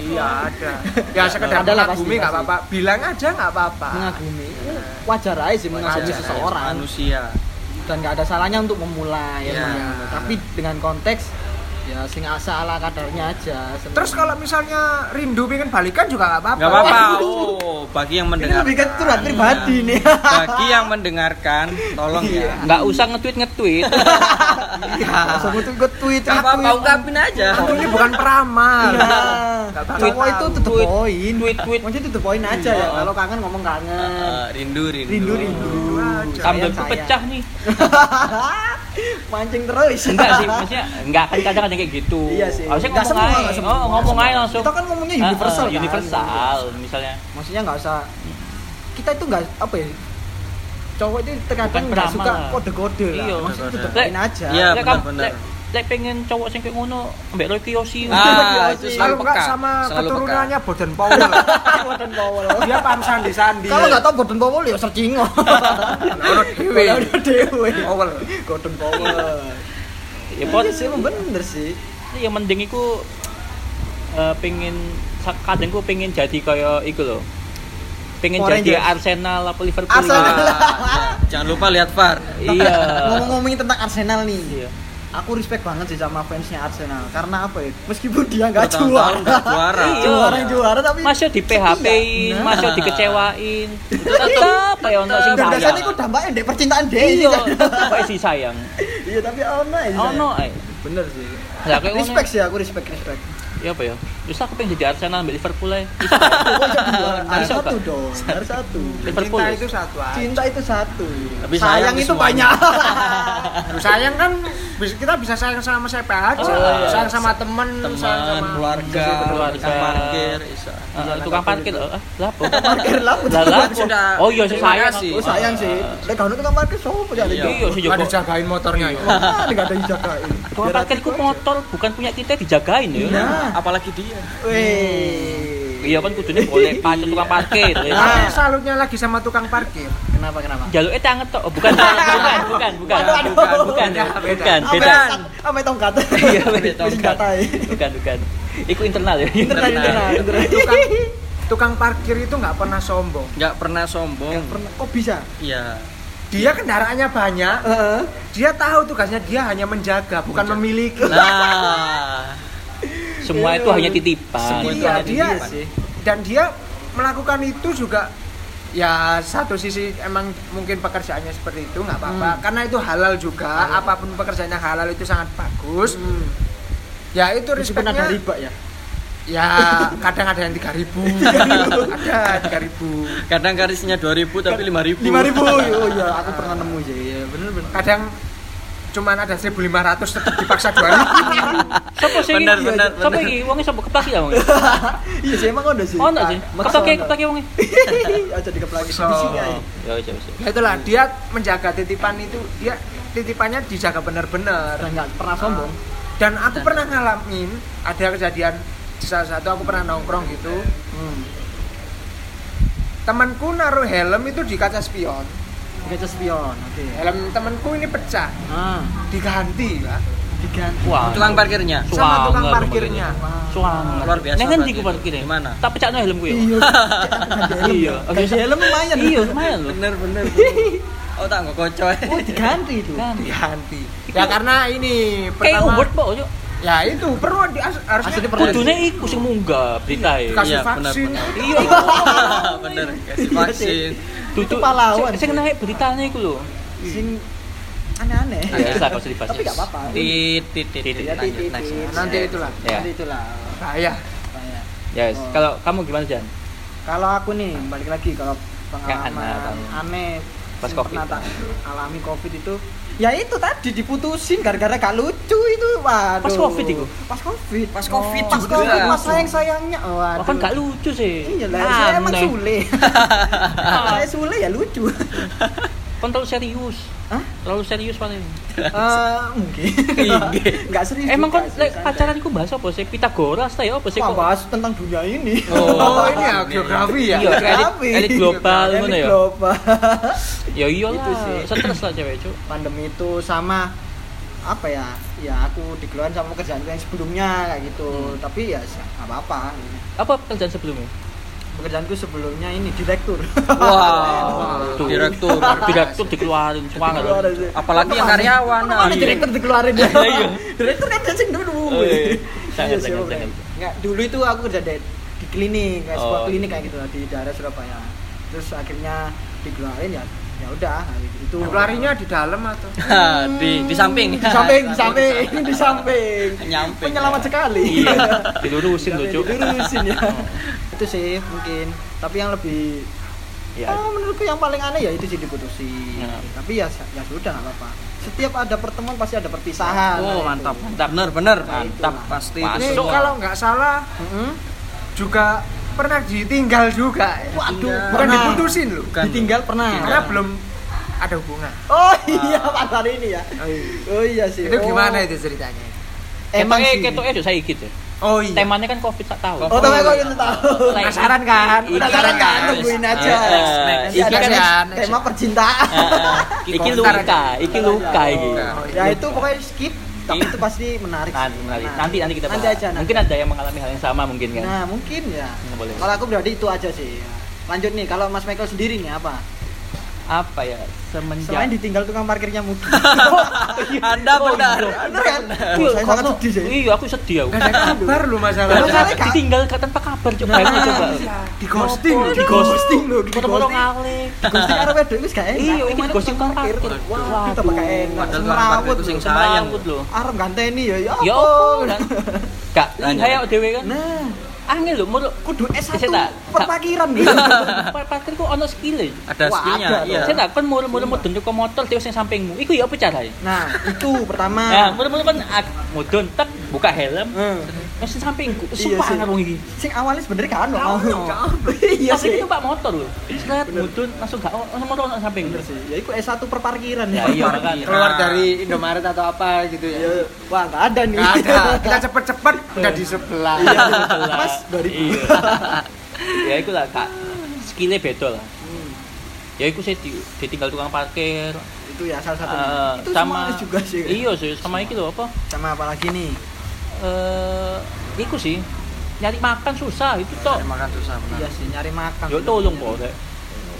Speaker 4: Iya ada. Ya sekedar
Speaker 1: Ada
Speaker 4: mengagumi nggak apa-apa. Bilang aja nggak apa-apa.
Speaker 1: mengagumi wajar aja sih mengagumi seseorang
Speaker 3: manusia
Speaker 1: dan nggak ada salahnya untuk memulai
Speaker 3: Iya.
Speaker 1: emang. tapi dengan konteks ya sing asa ala kadarnya aja seneng.
Speaker 4: Terus kalau misalnya rindu pengen balikan juga nggak apa-apa.
Speaker 3: nggak apa-apa <laughs> oh bagi yang
Speaker 1: ini
Speaker 3: mendengar
Speaker 1: lebih curhat pribadi nih <laughs>
Speaker 3: bagi yang mendengarkan tolong ya
Speaker 2: Nggak usah nge-tweet nge-tweet. <laughs>
Speaker 4: Iya.
Speaker 1: langsung itu gue tweet
Speaker 3: nggak apa-apa ungkapin aja
Speaker 4: Aku ini bukan peramal.
Speaker 1: Iya. Cowok itu to the
Speaker 2: Tweet,
Speaker 1: point.
Speaker 2: tweet, tweet.
Speaker 1: Maksudnya to the point aja ya.
Speaker 3: Iya.
Speaker 1: Kalau kangen ngomong kangen.
Speaker 3: Eh, rindu rindu
Speaker 1: Rindu rindu.
Speaker 2: Sambelku
Speaker 1: Sayang,
Speaker 2: pecah nih.
Speaker 1: Mancing terus.
Speaker 2: Enggak sih, maksudnya enggak kan kadang ada kayak gitu.
Speaker 1: Iya sih.
Speaker 2: Harusnya ngomong
Speaker 1: semua,
Speaker 2: aja.
Speaker 1: nggak semua.
Speaker 2: Oh, ngomong aja langsung.
Speaker 1: Kita kan ngomongnya
Speaker 2: Ah, ah,
Speaker 1: universal kan.
Speaker 2: universal misalnya.
Speaker 1: Maksudnya nggak usah kita itu nggak apa ya cowok itu terkadang
Speaker 2: Bukan
Speaker 1: nggak
Speaker 2: peramal
Speaker 1: suka kode-kode lah
Speaker 2: Iya.
Speaker 1: maksudnya point aja
Speaker 3: Iya, benar-benar.
Speaker 2: Lek- pengen cowok sing kayak ngono, ambek Roy Kiyoshi.
Speaker 3: Ah, <laughs> itu
Speaker 4: Kalau
Speaker 3: selalu peka
Speaker 4: sama
Speaker 3: selalu
Speaker 4: keturunannya Boden Powell. <laughs>
Speaker 1: Gordon Powell
Speaker 4: Dia paham sandi-sandi.
Speaker 1: kalau nggak tahu Gordon Powell ya searching oh
Speaker 4: Ono dhewe.
Speaker 1: Udah dewe
Speaker 4: Powell.
Speaker 1: Gordon Powell
Speaker 2: Ya pot
Speaker 1: Iya sih emang bener sih
Speaker 2: yang mending iku eh, pengen kadang ku pengen jadi kayak iku loh. Pengen
Speaker 1: Power
Speaker 2: jadi. Arsenal apa Liverpool.
Speaker 1: Arsenal.
Speaker 2: gitu.
Speaker 3: Ah, ya. jangan lupa lihat VAR
Speaker 2: Iya.
Speaker 1: ngomong-ngomongin tentang Arsenal nih
Speaker 2: Iya.
Speaker 1: Aku respect banget sih sama fansnya Arsenal karena apa ya meskipun dia nggak juara
Speaker 3: nggak juara <laughs>
Speaker 2: Iya.
Speaker 1: juara yang juara tapi
Speaker 2: Masih di PHP-in,
Speaker 1: Nah.
Speaker 2: masih dikecewain. Tetap kayak ono sing
Speaker 1: dan biasanya
Speaker 2: sayang.
Speaker 1: itu dampaknya di percintaan dia
Speaker 2: Iya, ae sih sayang.
Speaker 1: iya tapi ono ya
Speaker 2: Ono ae.
Speaker 1: bener sih respect sih aku respect respect
Speaker 2: Ya apa ya? Terus aku pengen jadi Arsenal ambil Liverpool ae. Bisa
Speaker 1: Oh, iya, harus
Speaker 2: Bisa,
Speaker 1: satu dong harus satu
Speaker 2: Liverpool.
Speaker 4: Cinta itu satu aja.
Speaker 1: cinta itu satu
Speaker 3: Tapi
Speaker 1: sayang
Speaker 3: sayang
Speaker 1: itu
Speaker 3: semuanya.
Speaker 1: banyak <laughs>
Speaker 4: sayang kan kita bisa sayang sama siapa aja.
Speaker 2: Oh, iya.
Speaker 4: Sayang sama temen, sayang
Speaker 3: teman
Speaker 4: sama
Speaker 3: keluarga
Speaker 2: Keluarga.
Speaker 3: tukang parkir bisa
Speaker 2: Ah, tukang parkir loh. Ah, lah apa?
Speaker 1: parkir lah.
Speaker 3: Sudah.
Speaker 2: Oh iya sih sayang.
Speaker 3: kasih.
Speaker 1: oh sayang sih lek kalau tukang parkir sopo jadi
Speaker 3: Iya.
Speaker 2: Iya sih Joko.
Speaker 4: dijagain motornya ya.
Speaker 1: Ah, nggak ada yang jagain
Speaker 2: Tukang parkir ku motor bukan punya kita dijagain ya.
Speaker 1: Nah.
Speaker 3: apalagi dia
Speaker 1: Wih.
Speaker 2: Iya kan kudunya boleh pacet tukang parkir.
Speaker 4: Tapi <laughs> salutnya lagi sama tukang parkir.
Speaker 1: Kenapa kenapa?
Speaker 2: Jaluk eh tangan tok. Oh, bukan, bukan, bukan, bukan, bukan,
Speaker 1: Aduh,
Speaker 2: bukan, bukan, bukan,
Speaker 1: Apa
Speaker 2: beda.
Speaker 1: yang tongkat?
Speaker 2: Iya, beda tongkat. Bukan, bukan. Iku internal ya.
Speaker 1: Internal internal internal.
Speaker 4: Tukang tukang parkir itu nggak pernah sombong.
Speaker 3: nggak pernah sombong
Speaker 1: Pernah kok bisa?
Speaker 3: iya
Speaker 4: Dia kendaraannya banyak.
Speaker 1: Heeh.
Speaker 4: Dia tahu tugasnya dia hanya menjaga, bukan memiliki.
Speaker 3: nah
Speaker 2: Semua itu hanya titipan.
Speaker 3: Semua itu
Speaker 4: Iya,
Speaker 3: hanya
Speaker 4: dia
Speaker 1: sih.
Speaker 4: dan dia melakukan itu juga ya satu sisi emang mungkin pekerjaannya seperti itu nggak apa-apa
Speaker 1: Hmm.
Speaker 4: karena itu halal juga apa pun pekerjaan yang halal itu sangat bagus
Speaker 1: Hmm.
Speaker 4: ya itu
Speaker 1: Meskipun ada
Speaker 4: respectnya
Speaker 1: riba ya.
Speaker 4: ya kadang ada yang tiga ribu <laughs> ada tiga ribu
Speaker 3: kadang karisnya 2000 tapi 5000
Speaker 1: Lima ribu. <laughs> Oh iya, aku pernah nemu sih. Iya, bener bener.
Speaker 4: kadang cuman ada 1500 tetap dipaksa dua ribu <laughs>
Speaker 2: Sopo sih?
Speaker 3: Benar,
Speaker 2: iki?
Speaker 3: benar,
Speaker 2: Sopo
Speaker 3: benar.
Speaker 2: iki? Wonge sopo keplaki ya wonge? <laughs>
Speaker 1: Iya sih emang ada sih.
Speaker 2: Ono sih.
Speaker 1: Ono.
Speaker 2: keplaki wonge. <laughs>
Speaker 1: Aja dikeplaki di sini aja.
Speaker 2: Ya wis, ya wis.
Speaker 4: Ya itulah dia menjaga titipan itu dia titipannya dijaga benar-benar
Speaker 1: Dan nggak pernah sombong.
Speaker 4: dan aku pernah ngalamin ada kejadian di salah satu aku pernah nongkrong gitu
Speaker 1: Hmm.
Speaker 4: temanku naruh helm itu di kaca spion
Speaker 1: Kaca spion. Oke.
Speaker 4: helm temanku ini pecah
Speaker 1: Ah,
Speaker 4: diganti lah
Speaker 1: diganti.
Speaker 2: Wah.
Speaker 3: tukang parkirnya
Speaker 4: Sama tukang parkirnya.
Speaker 2: Swanger.
Speaker 3: Luar biasa
Speaker 2: Neng ngendi ku parkirnya?
Speaker 3: Di mana?
Speaker 2: Tak pecakno helmku ya.
Speaker 1: Iya. <laughs>
Speaker 2: Iya.
Speaker 1: Ganti helm lumayan.
Speaker 2: Iya, lumayan loh.
Speaker 3: bener bener <laughs> oh tak nggak kocoy
Speaker 1: Oh, diganti itu.
Speaker 4: Diganti ya karena ini
Speaker 2: Kayak
Speaker 4: pertama
Speaker 2: award po, yo.
Speaker 4: Ya itu perlu di, harusnya
Speaker 1: Aslinya perlu.
Speaker 2: Kudune iku sing munggah berita e.
Speaker 4: dikasih
Speaker 3: Iya,
Speaker 4: vaksin.
Speaker 2: Iya, iku. <laughs>
Speaker 3: bener kasih vaksin
Speaker 2: Duduk
Speaker 1: pahlawan.
Speaker 2: Sing naik beritanya iku lho.
Speaker 1: Sing aneh-aneh.
Speaker 2: Ya, bisa kok dibahas.
Speaker 1: Tapi nggak apa-apa.
Speaker 3: tit tit tit tit.
Speaker 1: Ya,
Speaker 3: lanjut
Speaker 1: titit.
Speaker 3: next
Speaker 4: nanti itulah
Speaker 2: Ya.
Speaker 1: Nanti itulah.
Speaker 4: bahaya
Speaker 1: Kayak.
Speaker 2: Ya.
Speaker 1: Oh.
Speaker 2: kalau kamu gimana, Jan?
Speaker 1: Kalau aku nih balik lagi kalau pengalaman
Speaker 2: aneh, Pas Covid.
Speaker 1: pernah tak alami covid itu Ya itu tadi diputusin gara-gara gak lucu itu. Waduh.
Speaker 2: Pas Covid itu?
Speaker 1: Pas Covid.
Speaker 3: Pas Covid
Speaker 1: Pas
Speaker 3: juga.
Speaker 1: Covid pas sayang-sayangnya. Waduh.
Speaker 2: Oh, kan gak lucu sih.
Speaker 1: Iya lah, saya emang. Sule. <laughs> saya Sule ya lucu. <laughs>
Speaker 2: Kan terlalu serius.
Speaker 1: Hah?
Speaker 2: Terlalu serius paling.
Speaker 1: Eh, mungkin. <laughs> Enggak serius.
Speaker 2: Emang kan lek pacaran iku bahas apa sih? Pitagoras ta ya apa sih kok?
Speaker 1: bahas tentang dunia ini.
Speaker 4: Oh, <laughs> ini ya geografi ya.
Speaker 2: Iya, elit,
Speaker 1: Geografi.
Speaker 2: elit global ngono ya.
Speaker 1: global. <laughs>
Speaker 2: Ya iyalah.
Speaker 1: Itu sih.
Speaker 2: Stres lah cewek, Cuk.
Speaker 1: Pandemi itu sama apa ya? Ya aku dikeluarin sama kerjaan yang sebelumnya kayak gitu.
Speaker 2: Hmm.
Speaker 1: Tapi ya apa-apa.
Speaker 2: Apa pekerjaan sebelumnya?
Speaker 1: Pekerjaanku sebelumnya ini direktur.
Speaker 3: Wah,
Speaker 2: Tuh.
Speaker 3: direktur.
Speaker 2: Direktur dikeluarin
Speaker 1: sih.
Speaker 3: Apalagi yang karyawan.
Speaker 1: Mana
Speaker 3: iya.
Speaker 1: direktur dikeluarin ya?
Speaker 2: Iya. <laughs>
Speaker 1: direktur kan sing dulu.
Speaker 2: Oh, iya.
Speaker 1: Iya
Speaker 2: Jangan,
Speaker 1: sih,
Speaker 2: jangan,
Speaker 1: oke.
Speaker 2: jangan.
Speaker 1: Nggak, dulu itu aku kerja di, di klinik, kayak sebuah
Speaker 2: Oh.
Speaker 1: klinik kayak gitu di daerah Surabaya. Terus akhirnya dikeluarin ya ya udah itu
Speaker 4: Larinya di dalam atau? <laughs>
Speaker 3: Di di samping.
Speaker 1: di samping di samping <laughs> di samping
Speaker 3: Nyamping.
Speaker 1: penyelamat sekali
Speaker 2: Iya, <laughs> dilurusin tuh, Cuk.
Speaker 1: dilurusin ya itu sih mungkin tapi yang lebih
Speaker 2: Ya.
Speaker 1: ah, menurutku yang paling aneh ya itu sih diputusin
Speaker 2: Ya.
Speaker 1: tapi ya ya sudah nggak apa-apa setiap ada pertemuan pasti ada perpisahan
Speaker 3: Oh,
Speaker 1: Nah,
Speaker 3: mantap,
Speaker 1: itu.
Speaker 3: mantap. Bener, bener.
Speaker 1: Nah,
Speaker 3: Mantap
Speaker 1: itulah.
Speaker 3: pasti.
Speaker 2: Masuk.
Speaker 4: Ini
Speaker 3: itu semua.
Speaker 4: kalau nggak salah
Speaker 1: Mm-mm.
Speaker 4: juga pernah ditinggal juga.
Speaker 1: Waduh,
Speaker 4: bukan
Speaker 1: pernah.
Speaker 4: diputusin loh.
Speaker 3: Bukan.
Speaker 1: ditinggal pernah
Speaker 4: Karena belum ada hubungan.
Speaker 1: oh iya pas hari ini ya
Speaker 4: Oh, iya.
Speaker 1: oh iya sih
Speaker 4: Itu
Speaker 1: Oh.
Speaker 4: gimana itu ceritanya?
Speaker 1: emang sih
Speaker 2: ketoknya saya ikut ya.
Speaker 4: Oh iya.
Speaker 2: Temanya kan Covid tak tahu.
Speaker 1: oh tapi kok itu tahu
Speaker 4: Penasaran kan?
Speaker 2: Iya.
Speaker 1: penasaran kan
Speaker 3: Iya.
Speaker 1: tungguin aja
Speaker 2: Iki
Speaker 4: kan ya,
Speaker 1: tema percintaan
Speaker 2: Heeh. Iki luka, iki luka iki.
Speaker 3: Oh,
Speaker 1: ya itu pokoknya skip tapi itu pasti menarik
Speaker 2: Nanti, nanti,
Speaker 1: Menarik.
Speaker 2: nanti, nanti kita
Speaker 1: nanti
Speaker 2: bahas.
Speaker 1: aja nanti.
Speaker 2: Mungkin ada yang mengalami hal yang sama mungkin kan.
Speaker 1: nah mungkin ya
Speaker 2: Hmm, boleh.
Speaker 1: kalau aku berarti itu aja sih lanjut nih kalau Mas Michael sendiri nih apa
Speaker 2: Apa ya? Semenjak
Speaker 1: selain ditinggal tukang parkirnya Mudi <laughs>
Speaker 3: Anda benar.
Speaker 1: bener kan
Speaker 2: Iya,
Speaker 1: Oh, saya sangat
Speaker 2: karena-
Speaker 1: sedih sih
Speaker 2: Iya, aku sedih aku.
Speaker 4: Gak ada kabar lu masalah.
Speaker 1: Kan-
Speaker 2: Ditinggal tanpa kabar coba bayangin coba.
Speaker 4: Di ghosting.
Speaker 1: di ghosting loh di ghosting
Speaker 2: kali.
Speaker 1: di ghosting karo wedok wis gak enak
Speaker 2: Iya, iki ghosting
Speaker 1: tukang parkir wah kita bakal enak
Speaker 3: parkir itu sing sayang.
Speaker 2: Semrawut loh.
Speaker 1: arep ganteni ya ya
Speaker 2: Ya kan? <laughs> Gak
Speaker 3: Lanjut.
Speaker 2: kayak dhewe kan.
Speaker 1: nah
Speaker 2: Angel lho, menurut
Speaker 1: kudu S1
Speaker 2: Bisa tak?
Speaker 1: perparkiran gitu
Speaker 2: parkir ku ono skill e.
Speaker 3: Ada
Speaker 1: Wah,
Speaker 3: skillnya, iya.
Speaker 2: Saya tak kan mulu-mulu mudun ke motor terus yang sampingmu. Iku ya apa caranya?
Speaker 1: nah itu pertama
Speaker 2: Nah, mulu-mulu kan ak- mudun tek buka helm. Yang sampingku,
Speaker 1: Iya
Speaker 2: sumpah
Speaker 1: sih.
Speaker 2: ngarung iki.
Speaker 1: sing awalnya sebenarnya kan
Speaker 2: ono. <laughs>
Speaker 1: iya
Speaker 2: Pas
Speaker 1: sih
Speaker 2: iki numpak motor lho. Seret mudun langsung gak langsung motor ono samping.
Speaker 1: bener sih ya itu S1 perparkiran
Speaker 2: Ya iya kan.
Speaker 4: Keluar dari Indomaret atau apa gitu ya.
Speaker 1: Ya, wah nggak ada nih
Speaker 4: Gak ada. <laughs> Kita cepet-cepet udah di sebelah.
Speaker 1: Iya, Mas, 2000.
Speaker 2: Iya. <laughs> ya iku lah kak skillnya beda lah
Speaker 1: Hmm,
Speaker 2: ya iku saya di, ditinggal tukang parkir
Speaker 1: itu ya salah satunya
Speaker 2: eh,
Speaker 1: itu
Speaker 2: sama
Speaker 1: juga sih
Speaker 2: iya sih sama iki lho apa
Speaker 1: sama apa lagi nih
Speaker 2: eh iku sih. Nyari makan susah itu toh
Speaker 3: Cari makan susah benar.
Speaker 1: iya sih nyari makan
Speaker 2: yo tolong po Rek.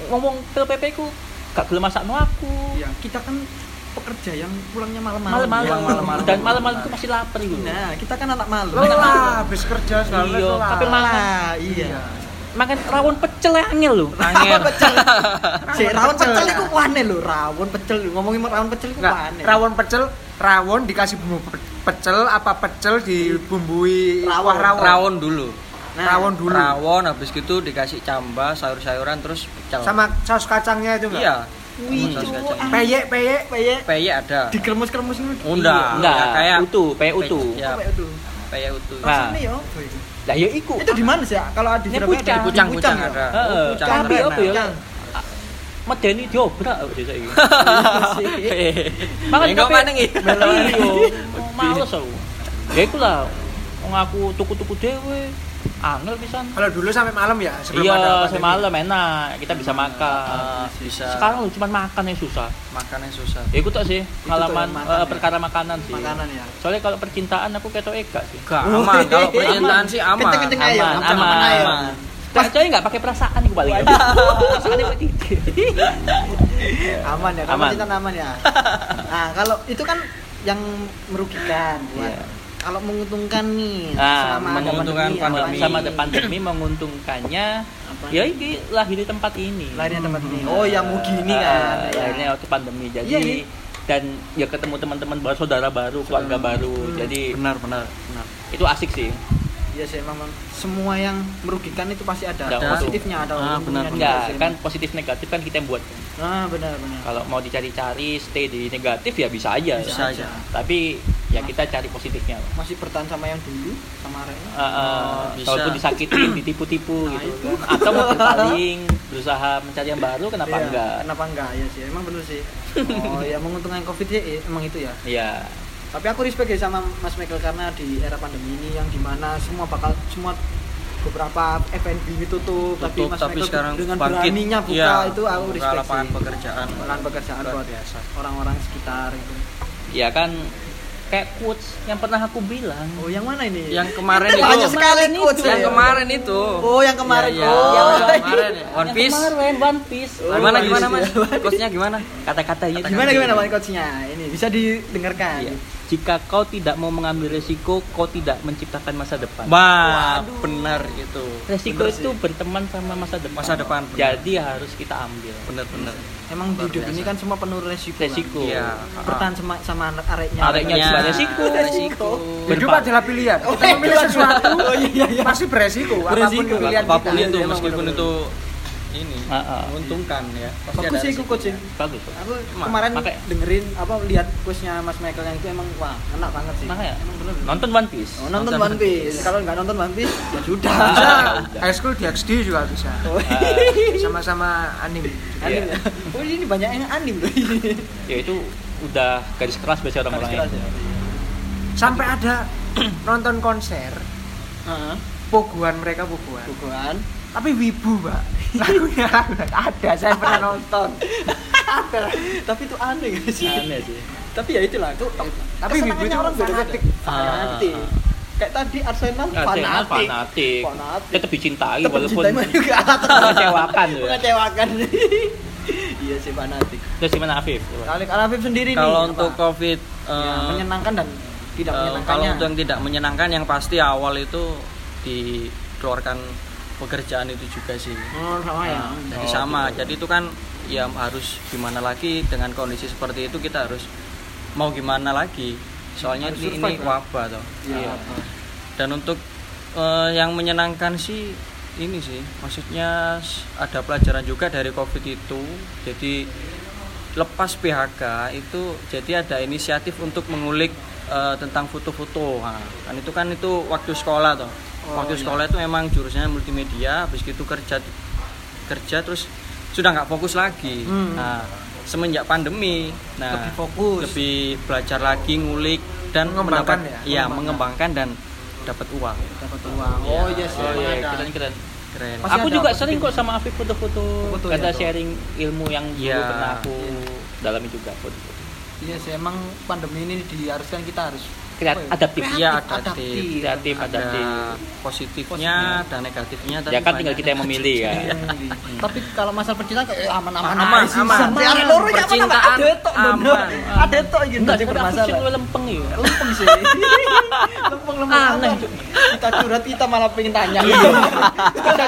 Speaker 2: ngomong ke PP ku gak gelem masakno aku.
Speaker 1: Iya, kita kan pekerja yang pulangnya malam-malam.
Speaker 2: Malam-malam.
Speaker 1: Ya, malam-malam.
Speaker 2: Dan malam-malam itu masih lapar itu
Speaker 1: nah kita kan anak malam.
Speaker 4: Lelah, habis kerja selalu
Speaker 2: Iya, tapi malah-
Speaker 1: Ah, iya.
Speaker 2: Makan rawon pecel angel lho.
Speaker 3: Angin.
Speaker 1: pecel. <laughs> Si rawon
Speaker 4: Pecel,
Speaker 1: itu wane lho. Rawon pecel ngomongin rawon pecel itu wane
Speaker 4: rawon pecel, rawon dikasih bumbu pecel apa pecel dibumbui
Speaker 1: Rawon.
Speaker 4: rawon.
Speaker 3: Rawon dulu.
Speaker 1: Nah,
Speaker 4: rawon dulu.
Speaker 3: Rawon habis gitu dikasih camba, sayur-sayuran terus pecel.
Speaker 4: Sama saus kacangnya itu enggak?
Speaker 3: Iya.
Speaker 1: Wih,
Speaker 3: kacang.
Speaker 4: Peyek, peyek.
Speaker 1: peyek
Speaker 3: Peyek ada.
Speaker 1: dikremus-kremus ini
Speaker 3: Unda.
Speaker 2: enggak
Speaker 3: Ya, kayak
Speaker 2: utuh peyek utuh
Speaker 3: Ya, peyek utuh.
Speaker 2: Nah.
Speaker 1: ya
Speaker 2: lah ya iku
Speaker 1: itu di mana sih ya? kalau di Surabaya ada
Speaker 2: pucang.
Speaker 1: di
Speaker 3: Pucang, pucang
Speaker 1: ya?
Speaker 3: ada.
Speaker 2: Heeh,
Speaker 3: Oh, pucang
Speaker 2: tapi
Speaker 1: ada.
Speaker 2: apa ya
Speaker 1: Pucang.
Speaker 2: medeni diobrak desa iki
Speaker 3: Mangan nih?
Speaker 2: Males aku. Ya iku lah. Wong aku tuku-tuku dhewe. Angel pisan.
Speaker 4: Kalau dulu sampai malam ya sebelum ada
Speaker 2: Iya,
Speaker 4: pandemi.
Speaker 2: semalam enak. Kita bisa makan.
Speaker 3: Ah, bisa.
Speaker 2: Sekarang lu cuma makan yang susah.
Speaker 3: makannya susah.
Speaker 2: Ya iku tok sih pengalaman
Speaker 1: makan
Speaker 2: eh,
Speaker 1: ya.
Speaker 2: perkara makanan sih.
Speaker 1: makanan ya
Speaker 2: Soalnya kalau percintaan aku ketok ega sih.
Speaker 3: Gak aman. Kalau percintaan sih aman.
Speaker 2: Aman,
Speaker 1: aman,
Speaker 2: aman.
Speaker 1: ayo.
Speaker 2: aman. Kecuali nggak pakai perasaan iku paling. Perasaannya kok titik.
Speaker 1: aman ya kalau
Speaker 2: Aman.
Speaker 1: kita aman ya nah kalau itu kan yang merugikan. Buat
Speaker 2: Iya.
Speaker 1: kalau menguntungkan nih
Speaker 2: Nah,
Speaker 1: selama ada
Speaker 3: menguntungkan
Speaker 1: pandemi,
Speaker 3: pandemi.
Speaker 1: apa
Speaker 2: sama ada pandemi menguntungkannya
Speaker 1: Apa?
Speaker 2: ya ini lahir di tempat ini.
Speaker 1: Lahirnya tempat ini. Oh yang gini kan?
Speaker 2: Ah, lahirnya waktu pandemi. Jadi
Speaker 1: Iya, iya.
Speaker 2: dan ya ketemu teman-teman baru saudara baru keluarga baru.
Speaker 1: Hmm.
Speaker 2: jadi
Speaker 3: Benar, benar, benar.
Speaker 2: itu asik sih
Speaker 1: Iya sih emang Bang. semua yang merugikan itu pasti ada,
Speaker 2: Ada
Speaker 1: positifnya ada
Speaker 3: Ah, benar,
Speaker 1: sih,
Speaker 2: kan positif negatif kan kita yang buat.
Speaker 1: Nah, benar benar.
Speaker 2: Kalau mau dicari-cari stay di negatif ya bisa aja.
Speaker 3: Bisa aja.
Speaker 2: Tapi ya kita cari positifnya.
Speaker 1: Masih bertahan sama yang dulu sama Rena.
Speaker 2: Uh, uh,
Speaker 3: bisa.
Speaker 2: Walaupun disakitin, <clears throat> ditipu-tipu
Speaker 1: Nah,
Speaker 2: gitu
Speaker 1: itu.
Speaker 2: kan. Atau mau <laughs> berpaling, berusaha mencari yang baru, kenapa
Speaker 1: Iya,
Speaker 2: enggak?
Speaker 1: Kenapa enggak ya sih? Emang bener sih. <laughs> Oh ya menguntungkan Covid ya emang itu ya.
Speaker 2: Iya.
Speaker 1: Tapi aku respect ya sama Mas Michael karena di era pandemi ini yang di mana semua bakal semua beberapa F&B tutup, tapi Mas
Speaker 3: tapi
Speaker 1: Michael
Speaker 3: sekarang
Speaker 1: dengan
Speaker 3: bangkit.
Speaker 1: beraninya buka
Speaker 3: Iya,
Speaker 1: itu aku respect
Speaker 3: lapangan
Speaker 1: sih.
Speaker 3: pekerjaan
Speaker 1: Lapangan pekerjaan
Speaker 3: Luar
Speaker 1: buat
Speaker 3: biasa.
Speaker 1: orang-orang sekitar itu.
Speaker 2: Ya kan kayak quotes yang pernah aku bilang.
Speaker 1: Oh, yang mana ini?
Speaker 3: yang kemarin
Speaker 1: Banyak
Speaker 3: itu
Speaker 1: sekali quotes
Speaker 3: yang
Speaker 1: ya.
Speaker 3: kemarin itu
Speaker 1: Oh, yang kemarin.
Speaker 3: Iya, iya.
Speaker 1: Oh,
Speaker 3: yang
Speaker 1: iya.
Speaker 3: kemarin ya One
Speaker 2: Yang
Speaker 3: Piece
Speaker 2: kemarin One Piece.
Speaker 1: Oh,
Speaker 3: gimana
Speaker 1: One
Speaker 3: gimana
Speaker 1: Piece,
Speaker 3: mas
Speaker 1: ya.
Speaker 3: coachnya gimana
Speaker 2: Kata-katanya
Speaker 1: Gimana gimana Pak coachnya? Ini bisa didengarkan.
Speaker 2: Iya. Jika kau tidak mau mengambil resiko, kau tidak menciptakan masa depan.
Speaker 3: Wah, benar itu.
Speaker 2: resiko
Speaker 1: Bener
Speaker 2: itu
Speaker 1: sih.
Speaker 2: berteman sama masa depan.
Speaker 3: Masa depan, benar.
Speaker 2: Jadi harus kita ambil.
Speaker 3: Benar-benar.
Speaker 1: Emang
Speaker 3: Luar
Speaker 1: hidup ini
Speaker 3: biasa.
Speaker 1: kan semua penuh resiko. kan?
Speaker 2: Resiko.
Speaker 3: Iya.
Speaker 1: Bertahan sama sama anak areknya.
Speaker 2: Areknya juga resiko.
Speaker 3: Resiko.
Speaker 4: Hidup adalah pilihan.
Speaker 1: Oh,
Speaker 4: Kita memilih
Speaker 1: iya.
Speaker 4: sesuatu,
Speaker 1: Oh, iya, iya, iya.
Speaker 4: pasti beresiko. Apa pun
Speaker 1: Beresiko.
Speaker 4: pilihan
Speaker 3: Apa pun
Speaker 4: kita.
Speaker 3: itu
Speaker 1: Emang
Speaker 3: meskipun
Speaker 1: benar-benar.
Speaker 3: itu ini
Speaker 2: Ah, ah.
Speaker 3: menguntungkan ya. Pasti
Speaker 1: Bagus
Speaker 3: ada
Speaker 1: sih coach sih.
Speaker 2: Bagus. Pak.
Speaker 1: Aku
Speaker 3: Ma-
Speaker 1: kemarin
Speaker 2: makanya-
Speaker 1: dengerin apa lihat quiznya Mas Michael yang itu emang wah enak banget sih.
Speaker 2: Makanya
Speaker 1: Emang bener.
Speaker 2: nonton One Piece.
Speaker 1: Oh, nonton
Speaker 3: Nonton
Speaker 1: One Piece. Kalau nggak nonton One Piece <laughs> ya sudah.
Speaker 4: Bisa,
Speaker 2: Udah.
Speaker 4: high school di XD juga bisa.
Speaker 1: Oh,
Speaker 4: Sama-sama anime.
Speaker 1: anim ya. Oh ini banyak yang anim loh.
Speaker 2: Ya itu udah garis keras biasa orang-orang
Speaker 1: ya.
Speaker 4: Sampai ada <clears throat> nonton konser,
Speaker 1: Heeh.
Speaker 4: pogoan mereka pogoan.
Speaker 1: Bukuan.
Speaker 4: Tapi wibu, Mbak. Lagunya ada, saya pernah nonton. ada.
Speaker 1: Tapi itu aneh gak sih?
Speaker 2: aneh sih.
Speaker 1: Tapi ya itulah itu.
Speaker 4: Tapi wibu itu
Speaker 1: orang
Speaker 4: fanatik.
Speaker 1: Fanatik. Kayak tadi Arsenal
Speaker 2: Arsenal
Speaker 1: fanatik.
Speaker 2: fanatik.
Speaker 1: Fanatik.
Speaker 2: Tetap dicintai
Speaker 1: Tetap
Speaker 2: walaupun mengecewakan ya.
Speaker 1: mengecewakan <laughs> iya sih fanatik
Speaker 2: Terus gimana Afif?
Speaker 1: Kali Alafif sendiri nih
Speaker 3: Kalau
Speaker 1: apa?
Speaker 3: untuk Covid
Speaker 1: Ya,
Speaker 3: eh,
Speaker 1: menyenangkan dan tidak
Speaker 3: eh,
Speaker 1: menyenangkannya
Speaker 3: kalau untuk yang tidak menyenangkan yang pasti awal itu dikeluarkan pekerjaan itu juga sih.
Speaker 1: oh sama ya
Speaker 3: Jadi
Speaker 2: Oh,
Speaker 3: sama.
Speaker 2: gitu.
Speaker 3: Jadi itu kan ya harus gimana lagi dengan kondisi seperti itu kita harus mau gimana lagi. Soalnya
Speaker 1: Harus
Speaker 3: ini, ini
Speaker 1: survive, kan?
Speaker 3: wabah toh.
Speaker 1: Iya.
Speaker 3: Dan untuk eh, yang menyenangkan sih ini sih, maksudnya ada pelajaran juga dari Covid itu. Jadi lepas PHK itu jadi ada inisiatif untuk mengulik eh, tentang foto-foto. Nah, kan itu kan itu waktu sekolah toh.
Speaker 1: Oh,
Speaker 3: waktu
Speaker 1: iya.
Speaker 3: sekolah itu memang jurusannya multimedia, habis itu kerja kerja terus sudah nggak fokus lagi.
Speaker 1: Hmm.
Speaker 3: Nah, semenjak pandemi, nah
Speaker 1: Lebih fokus.
Speaker 3: lebih belajar lagi, ngulik dan
Speaker 4: Mengembangkan
Speaker 3: mendapat-
Speaker 4: ya?
Speaker 3: iya,
Speaker 1: Mengembangkan.
Speaker 3: mengembangkan dan dapat uang.
Speaker 1: dapat uang oh iya sih
Speaker 2: Oh iya, keren keren.
Speaker 3: Keren.
Speaker 1: Pasti
Speaker 2: aku juga sering kok sama Afif foto-foto.
Speaker 1: Foto
Speaker 2: Ada
Speaker 1: ya,
Speaker 2: sharing ilmu yang dulu
Speaker 3: Iya.
Speaker 2: pernah aku dalami juga foto-foto.
Speaker 1: iya sih emang pandemi ini diharuskan kita harus
Speaker 2: Kreat-
Speaker 1: apa ya?
Speaker 2: adaptif.
Speaker 3: Iya,
Speaker 1: Kreatif,
Speaker 3: adaptif.
Speaker 2: Kreatif,
Speaker 3: Ada
Speaker 2: adaptif.
Speaker 3: positifnya dan negatifnya. tapi
Speaker 2: Ya kan tinggal kita yang memilih ya. <laughs>
Speaker 1: tapi kalau masalah percintaan kayak aman-aman
Speaker 3: Aman,
Speaker 1: aja sih.
Speaker 3: aman.
Speaker 1: Ada loro ya,
Speaker 3: Percintaan
Speaker 1: ada tok
Speaker 3: aman.
Speaker 1: Ada tok gitu
Speaker 2: Enggak,
Speaker 1: bermasalah
Speaker 2: lempeng ya.
Speaker 1: lempeng sih <laughs> lempeng lempeng
Speaker 2: Aneh,
Speaker 1: aman. Kita curhat kita malah pengen tanya
Speaker 2: kita,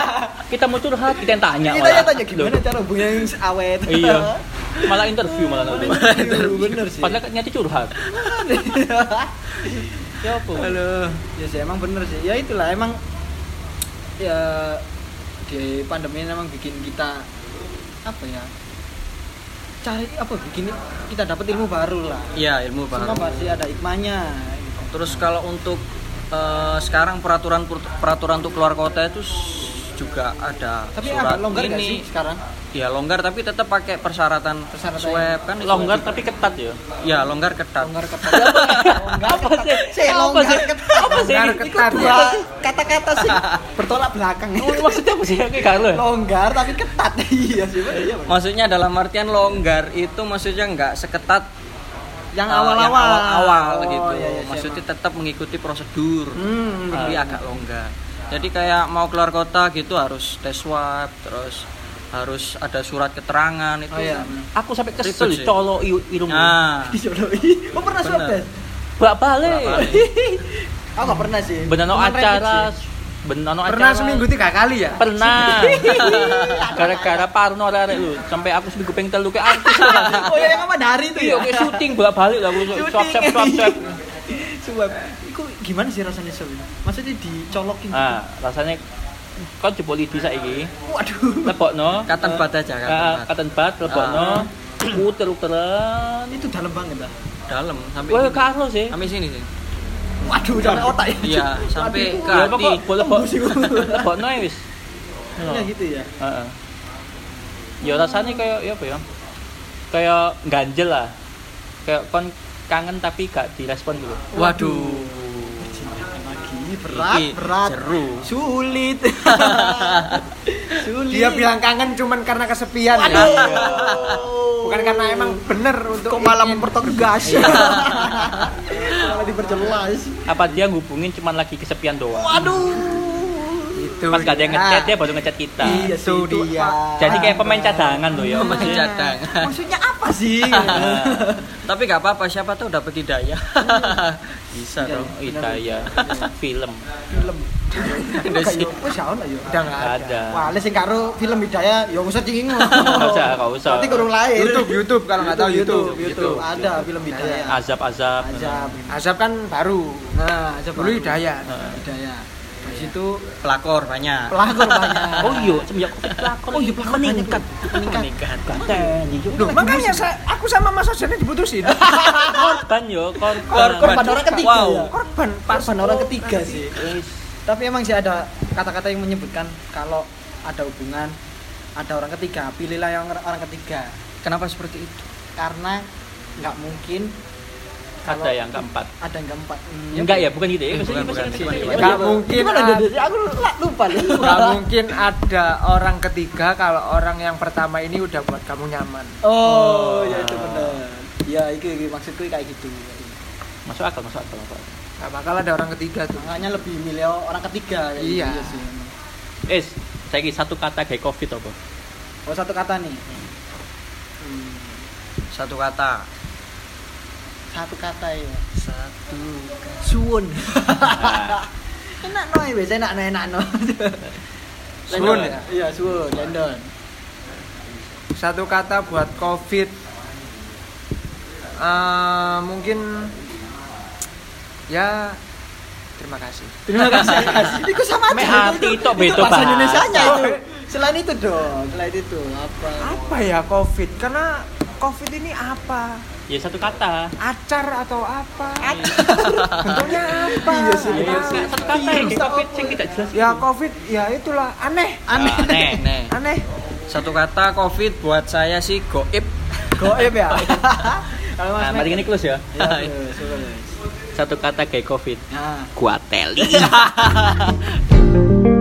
Speaker 2: kita mau curhat, kita yang tanya
Speaker 1: kita
Speaker 2: malah.
Speaker 1: ya tanya gimana cara hubungan yang awet
Speaker 2: Iya. Malah interview malah nanti.
Speaker 1: Interview, bener sih
Speaker 2: Padahal kan niatnya curhat. <laughs> <laughs> Ya apa?
Speaker 3: Halo.
Speaker 1: ya sih emang bener sih ya itulah emang ya di pandemi ini emang bikin kita apa ya cari apa bikin kita dapat ilmu baru lah
Speaker 3: Iya, ilmu
Speaker 1: semua
Speaker 3: baru.
Speaker 1: pasti ada hikmahnya
Speaker 3: Terus kalau untuk eh, sekarang peraturan peraturan untuk keluar kota itu juga ada
Speaker 1: tapi
Speaker 3: surat
Speaker 1: agak longgar
Speaker 3: ini.
Speaker 1: gak sih sekarang
Speaker 3: Ya longgar tapi tetap pakai persyaratan,
Speaker 1: Persyaratan
Speaker 3: swab kan.
Speaker 2: Longgar tapi ketat ya.
Speaker 3: Ya longgar ketat.
Speaker 1: longgar ketat longgar
Speaker 2: Apa sih?
Speaker 1: sih
Speaker 2: Apa
Speaker 1: longgar
Speaker 2: sih?
Speaker 1: ketat
Speaker 2: Apa sih?
Speaker 4: Longgar ketat.
Speaker 1: dua kata-kata sih bertolak belakang
Speaker 2: Oh, Maksudnya apa sih? Kayak ya?
Speaker 1: longgar tapi ketat <laughs> iya sih iya.
Speaker 3: Maksudnya dalam artian longgar itu maksudnya nggak seketat
Speaker 1: yang
Speaker 3: eh,
Speaker 1: awal-awal
Speaker 3: yang awal-awal
Speaker 1: Oh,
Speaker 3: gitu.
Speaker 1: iya, iya,
Speaker 3: maksudnya
Speaker 1: siapa.
Speaker 3: tetap mengikuti prosedur.
Speaker 1: hmm,
Speaker 3: tapi
Speaker 1: bener.
Speaker 3: agak longgar. Jadi kayak mau keluar kota gitu harus tes swab, terus harus ada surat keterangan itu.
Speaker 1: oh iya.
Speaker 2: Aku sampai kesel i- irung.
Speaker 3: Nah,
Speaker 1: Dijodohi. Oh pernah swab tes?
Speaker 2: Bak balik.
Speaker 1: Aku gak pernah sih.
Speaker 2: Benano
Speaker 1: Cuman
Speaker 2: acara,
Speaker 1: sih.
Speaker 2: benano
Speaker 4: Pernah
Speaker 2: acara.
Speaker 4: seminggu tiga kali ya?
Speaker 2: Pernah. <laughs> <laughs> Gara-gara parno arek lu, sampai aku seminggu pengen telu kayak artis. <laughs>
Speaker 1: Oh ya yang apa dari itu
Speaker 2: Iya,
Speaker 1: ya?
Speaker 2: kayak syuting bolak balik lah aku swab swab swab swab.
Speaker 1: Swab. Gimana sih rasanya itu? Maksudnya dicolokin gitu?
Speaker 2: Ah, rasanya kau jebol lidi saiki.
Speaker 1: Waduh.
Speaker 2: Lebokno.
Speaker 3: Cotton bud aja, cotton
Speaker 2: Ah,
Speaker 3: bud
Speaker 2: lebokno. Uter-uteran.
Speaker 1: Itu dalam banget lah.
Speaker 3: dalam sampai
Speaker 2: Wah, karo sih.
Speaker 3: sampai sini sih
Speaker 1: Waduh, sampai otak ya.
Speaker 3: iya sampai ke
Speaker 2: Ya
Speaker 3: hati. <laughs>
Speaker 2: Lebokno ya wis.
Speaker 1: Ya gitu ya.
Speaker 2: Heeh. Ya rasanya kayak ya apa ya? Kayak ganjel lah. Kayak kon kangen tapi gak direspon gitu.
Speaker 3: waduh
Speaker 1: Lagi berat,
Speaker 3: Iki
Speaker 1: berat.
Speaker 3: seru.
Speaker 1: Sulit. <laughs> Sulit.
Speaker 4: Dia bilang kangen cuman karena kesepian ya. Bukan karena emang bener untuk
Speaker 1: kok malah mempertegas. <laughs> malah diperjelas.
Speaker 2: Apa dia ngubungin cuman lagi kesepian doang?
Speaker 1: Waduh.
Speaker 4: Itu
Speaker 2: Pas gak ada yang
Speaker 4: dia.
Speaker 2: ngechat dia baru ngechat kita.
Speaker 1: Iya
Speaker 4: Itu dia.
Speaker 2: Jadi kayak pemain cadangan loh ya.
Speaker 3: Pemain
Speaker 2: maksudnya.
Speaker 3: cadangan.
Speaker 1: Maksudnya apa sih? <laughs>
Speaker 3: tapi gak apa-apa siapa tahu dapat hidayah bisa dong
Speaker 2: Oh, Hidayah film.
Speaker 1: Film.
Speaker 3: Udah sih.
Speaker 1: Wes ya ya.
Speaker 4: udah
Speaker 2: Gak
Speaker 4: ada.
Speaker 2: ada.
Speaker 1: Wah, sing karo film Hidayah ya usah cingin. <laughs>
Speaker 2: Gak usah, gak usah.
Speaker 1: Berarti kurang lahir.
Speaker 4: YouTube YouTube kalau nggak tahu YouTube,
Speaker 1: YouTube, ada film Hidayah.
Speaker 2: Azab-azab.
Speaker 1: Azab.
Speaker 4: Azab kan baru
Speaker 1: Nah, Azab
Speaker 4: dulu
Speaker 1: baru.
Speaker 4: Hidayah
Speaker 2: Heeh.
Speaker 1: Hidayah. Di situ
Speaker 3: pelakor banyak
Speaker 1: pelakor banyak. <laughs>
Speaker 2: Oh iya, semenjak Covid pelakor.
Speaker 1: Oh iya, pelakor
Speaker 2: meningkat.
Speaker 1: Meningkat.
Speaker 2: Meningkat. Iya.
Speaker 4: Loh, makanya saya, aku sama Mas Ojan diputusin <laughs>
Speaker 2: korban yo, korban.
Speaker 1: Korban orang ketiga
Speaker 3: Wow.
Speaker 1: ya.
Speaker 4: korban
Speaker 1: Korban orang ketiga sih. Tapi emang sih ada kata-kata yang menyebutkan kalau ada hubungan ada orang ketiga, pilihlah yang orang ketiga.
Speaker 3: kenapa seperti itu
Speaker 1: Karena nggak mungkin
Speaker 2: Ada yang keempat.
Speaker 1: ada yang keempat. Hmm.
Speaker 2: Enggak ya, bukan gitu ya. Maksudnya
Speaker 3: bukan, bukan.
Speaker 2: maksudnya-
Speaker 4: Nggak mungkin ada-?
Speaker 1: Aku lupa nih. <laughs>
Speaker 4: Gak mungkin ada orang ketiga kalau orang yang pertama ini udah buat kamu nyaman.
Speaker 1: Oh, ya itu benar. Ya, itu, itu maksudku kayak gitu.
Speaker 2: Masuk akal, masuk akal, masuk akal.
Speaker 4: Gak bakal ada orang ketiga tuh.
Speaker 1: Makanya lebih milih orang ketiga kayak
Speaker 4: Iya.
Speaker 1: gitu sih.
Speaker 2: Es, saya satu kata kayak covid apa?
Speaker 1: Oh, satu kata nih. Hmm,
Speaker 3: satu kata
Speaker 1: satu kata ya.
Speaker 3: satu
Speaker 1: Suwun.
Speaker 2: Nah, <laughs>
Speaker 1: enak no, ya, biasa enak no, enak no. <laughs>
Speaker 4: Suwun
Speaker 2: Lendon.
Speaker 4: ya?
Speaker 1: Iya, suwun, lendon.
Speaker 4: Satu kata buat COVID. Eh, mungkin ya terima kasih.
Speaker 1: Terima kasih. <laughs> Itu sama aja.
Speaker 2: Hati itu beda
Speaker 1: bahasa
Speaker 2: bahasa.
Speaker 1: Indonesianya itu. Selain itu dong, selain itu apa?
Speaker 4: Apa ya COVID? Karena COVID ini apa?
Speaker 2: Ya satu kata.
Speaker 4: Acar atau apa? Bentuknya apa?
Speaker 1: Iya sih, iya sih.
Speaker 2: satu kata yang covid yang tidak jelas.
Speaker 4: Ya COVID, ya itulah aneh,
Speaker 1: Aneh.
Speaker 2: Aneh.
Speaker 3: nih
Speaker 4: aneh.
Speaker 3: satu kata covid buat saya sih goib
Speaker 1: Goib ya. <laughs> Kalau Mas
Speaker 2: Nah, mari ini close ya.
Speaker 1: Ya, terus, terus.
Speaker 2: Satu kata kayak covid.
Speaker 1: Nah,
Speaker 2: Kuateli. <laughs>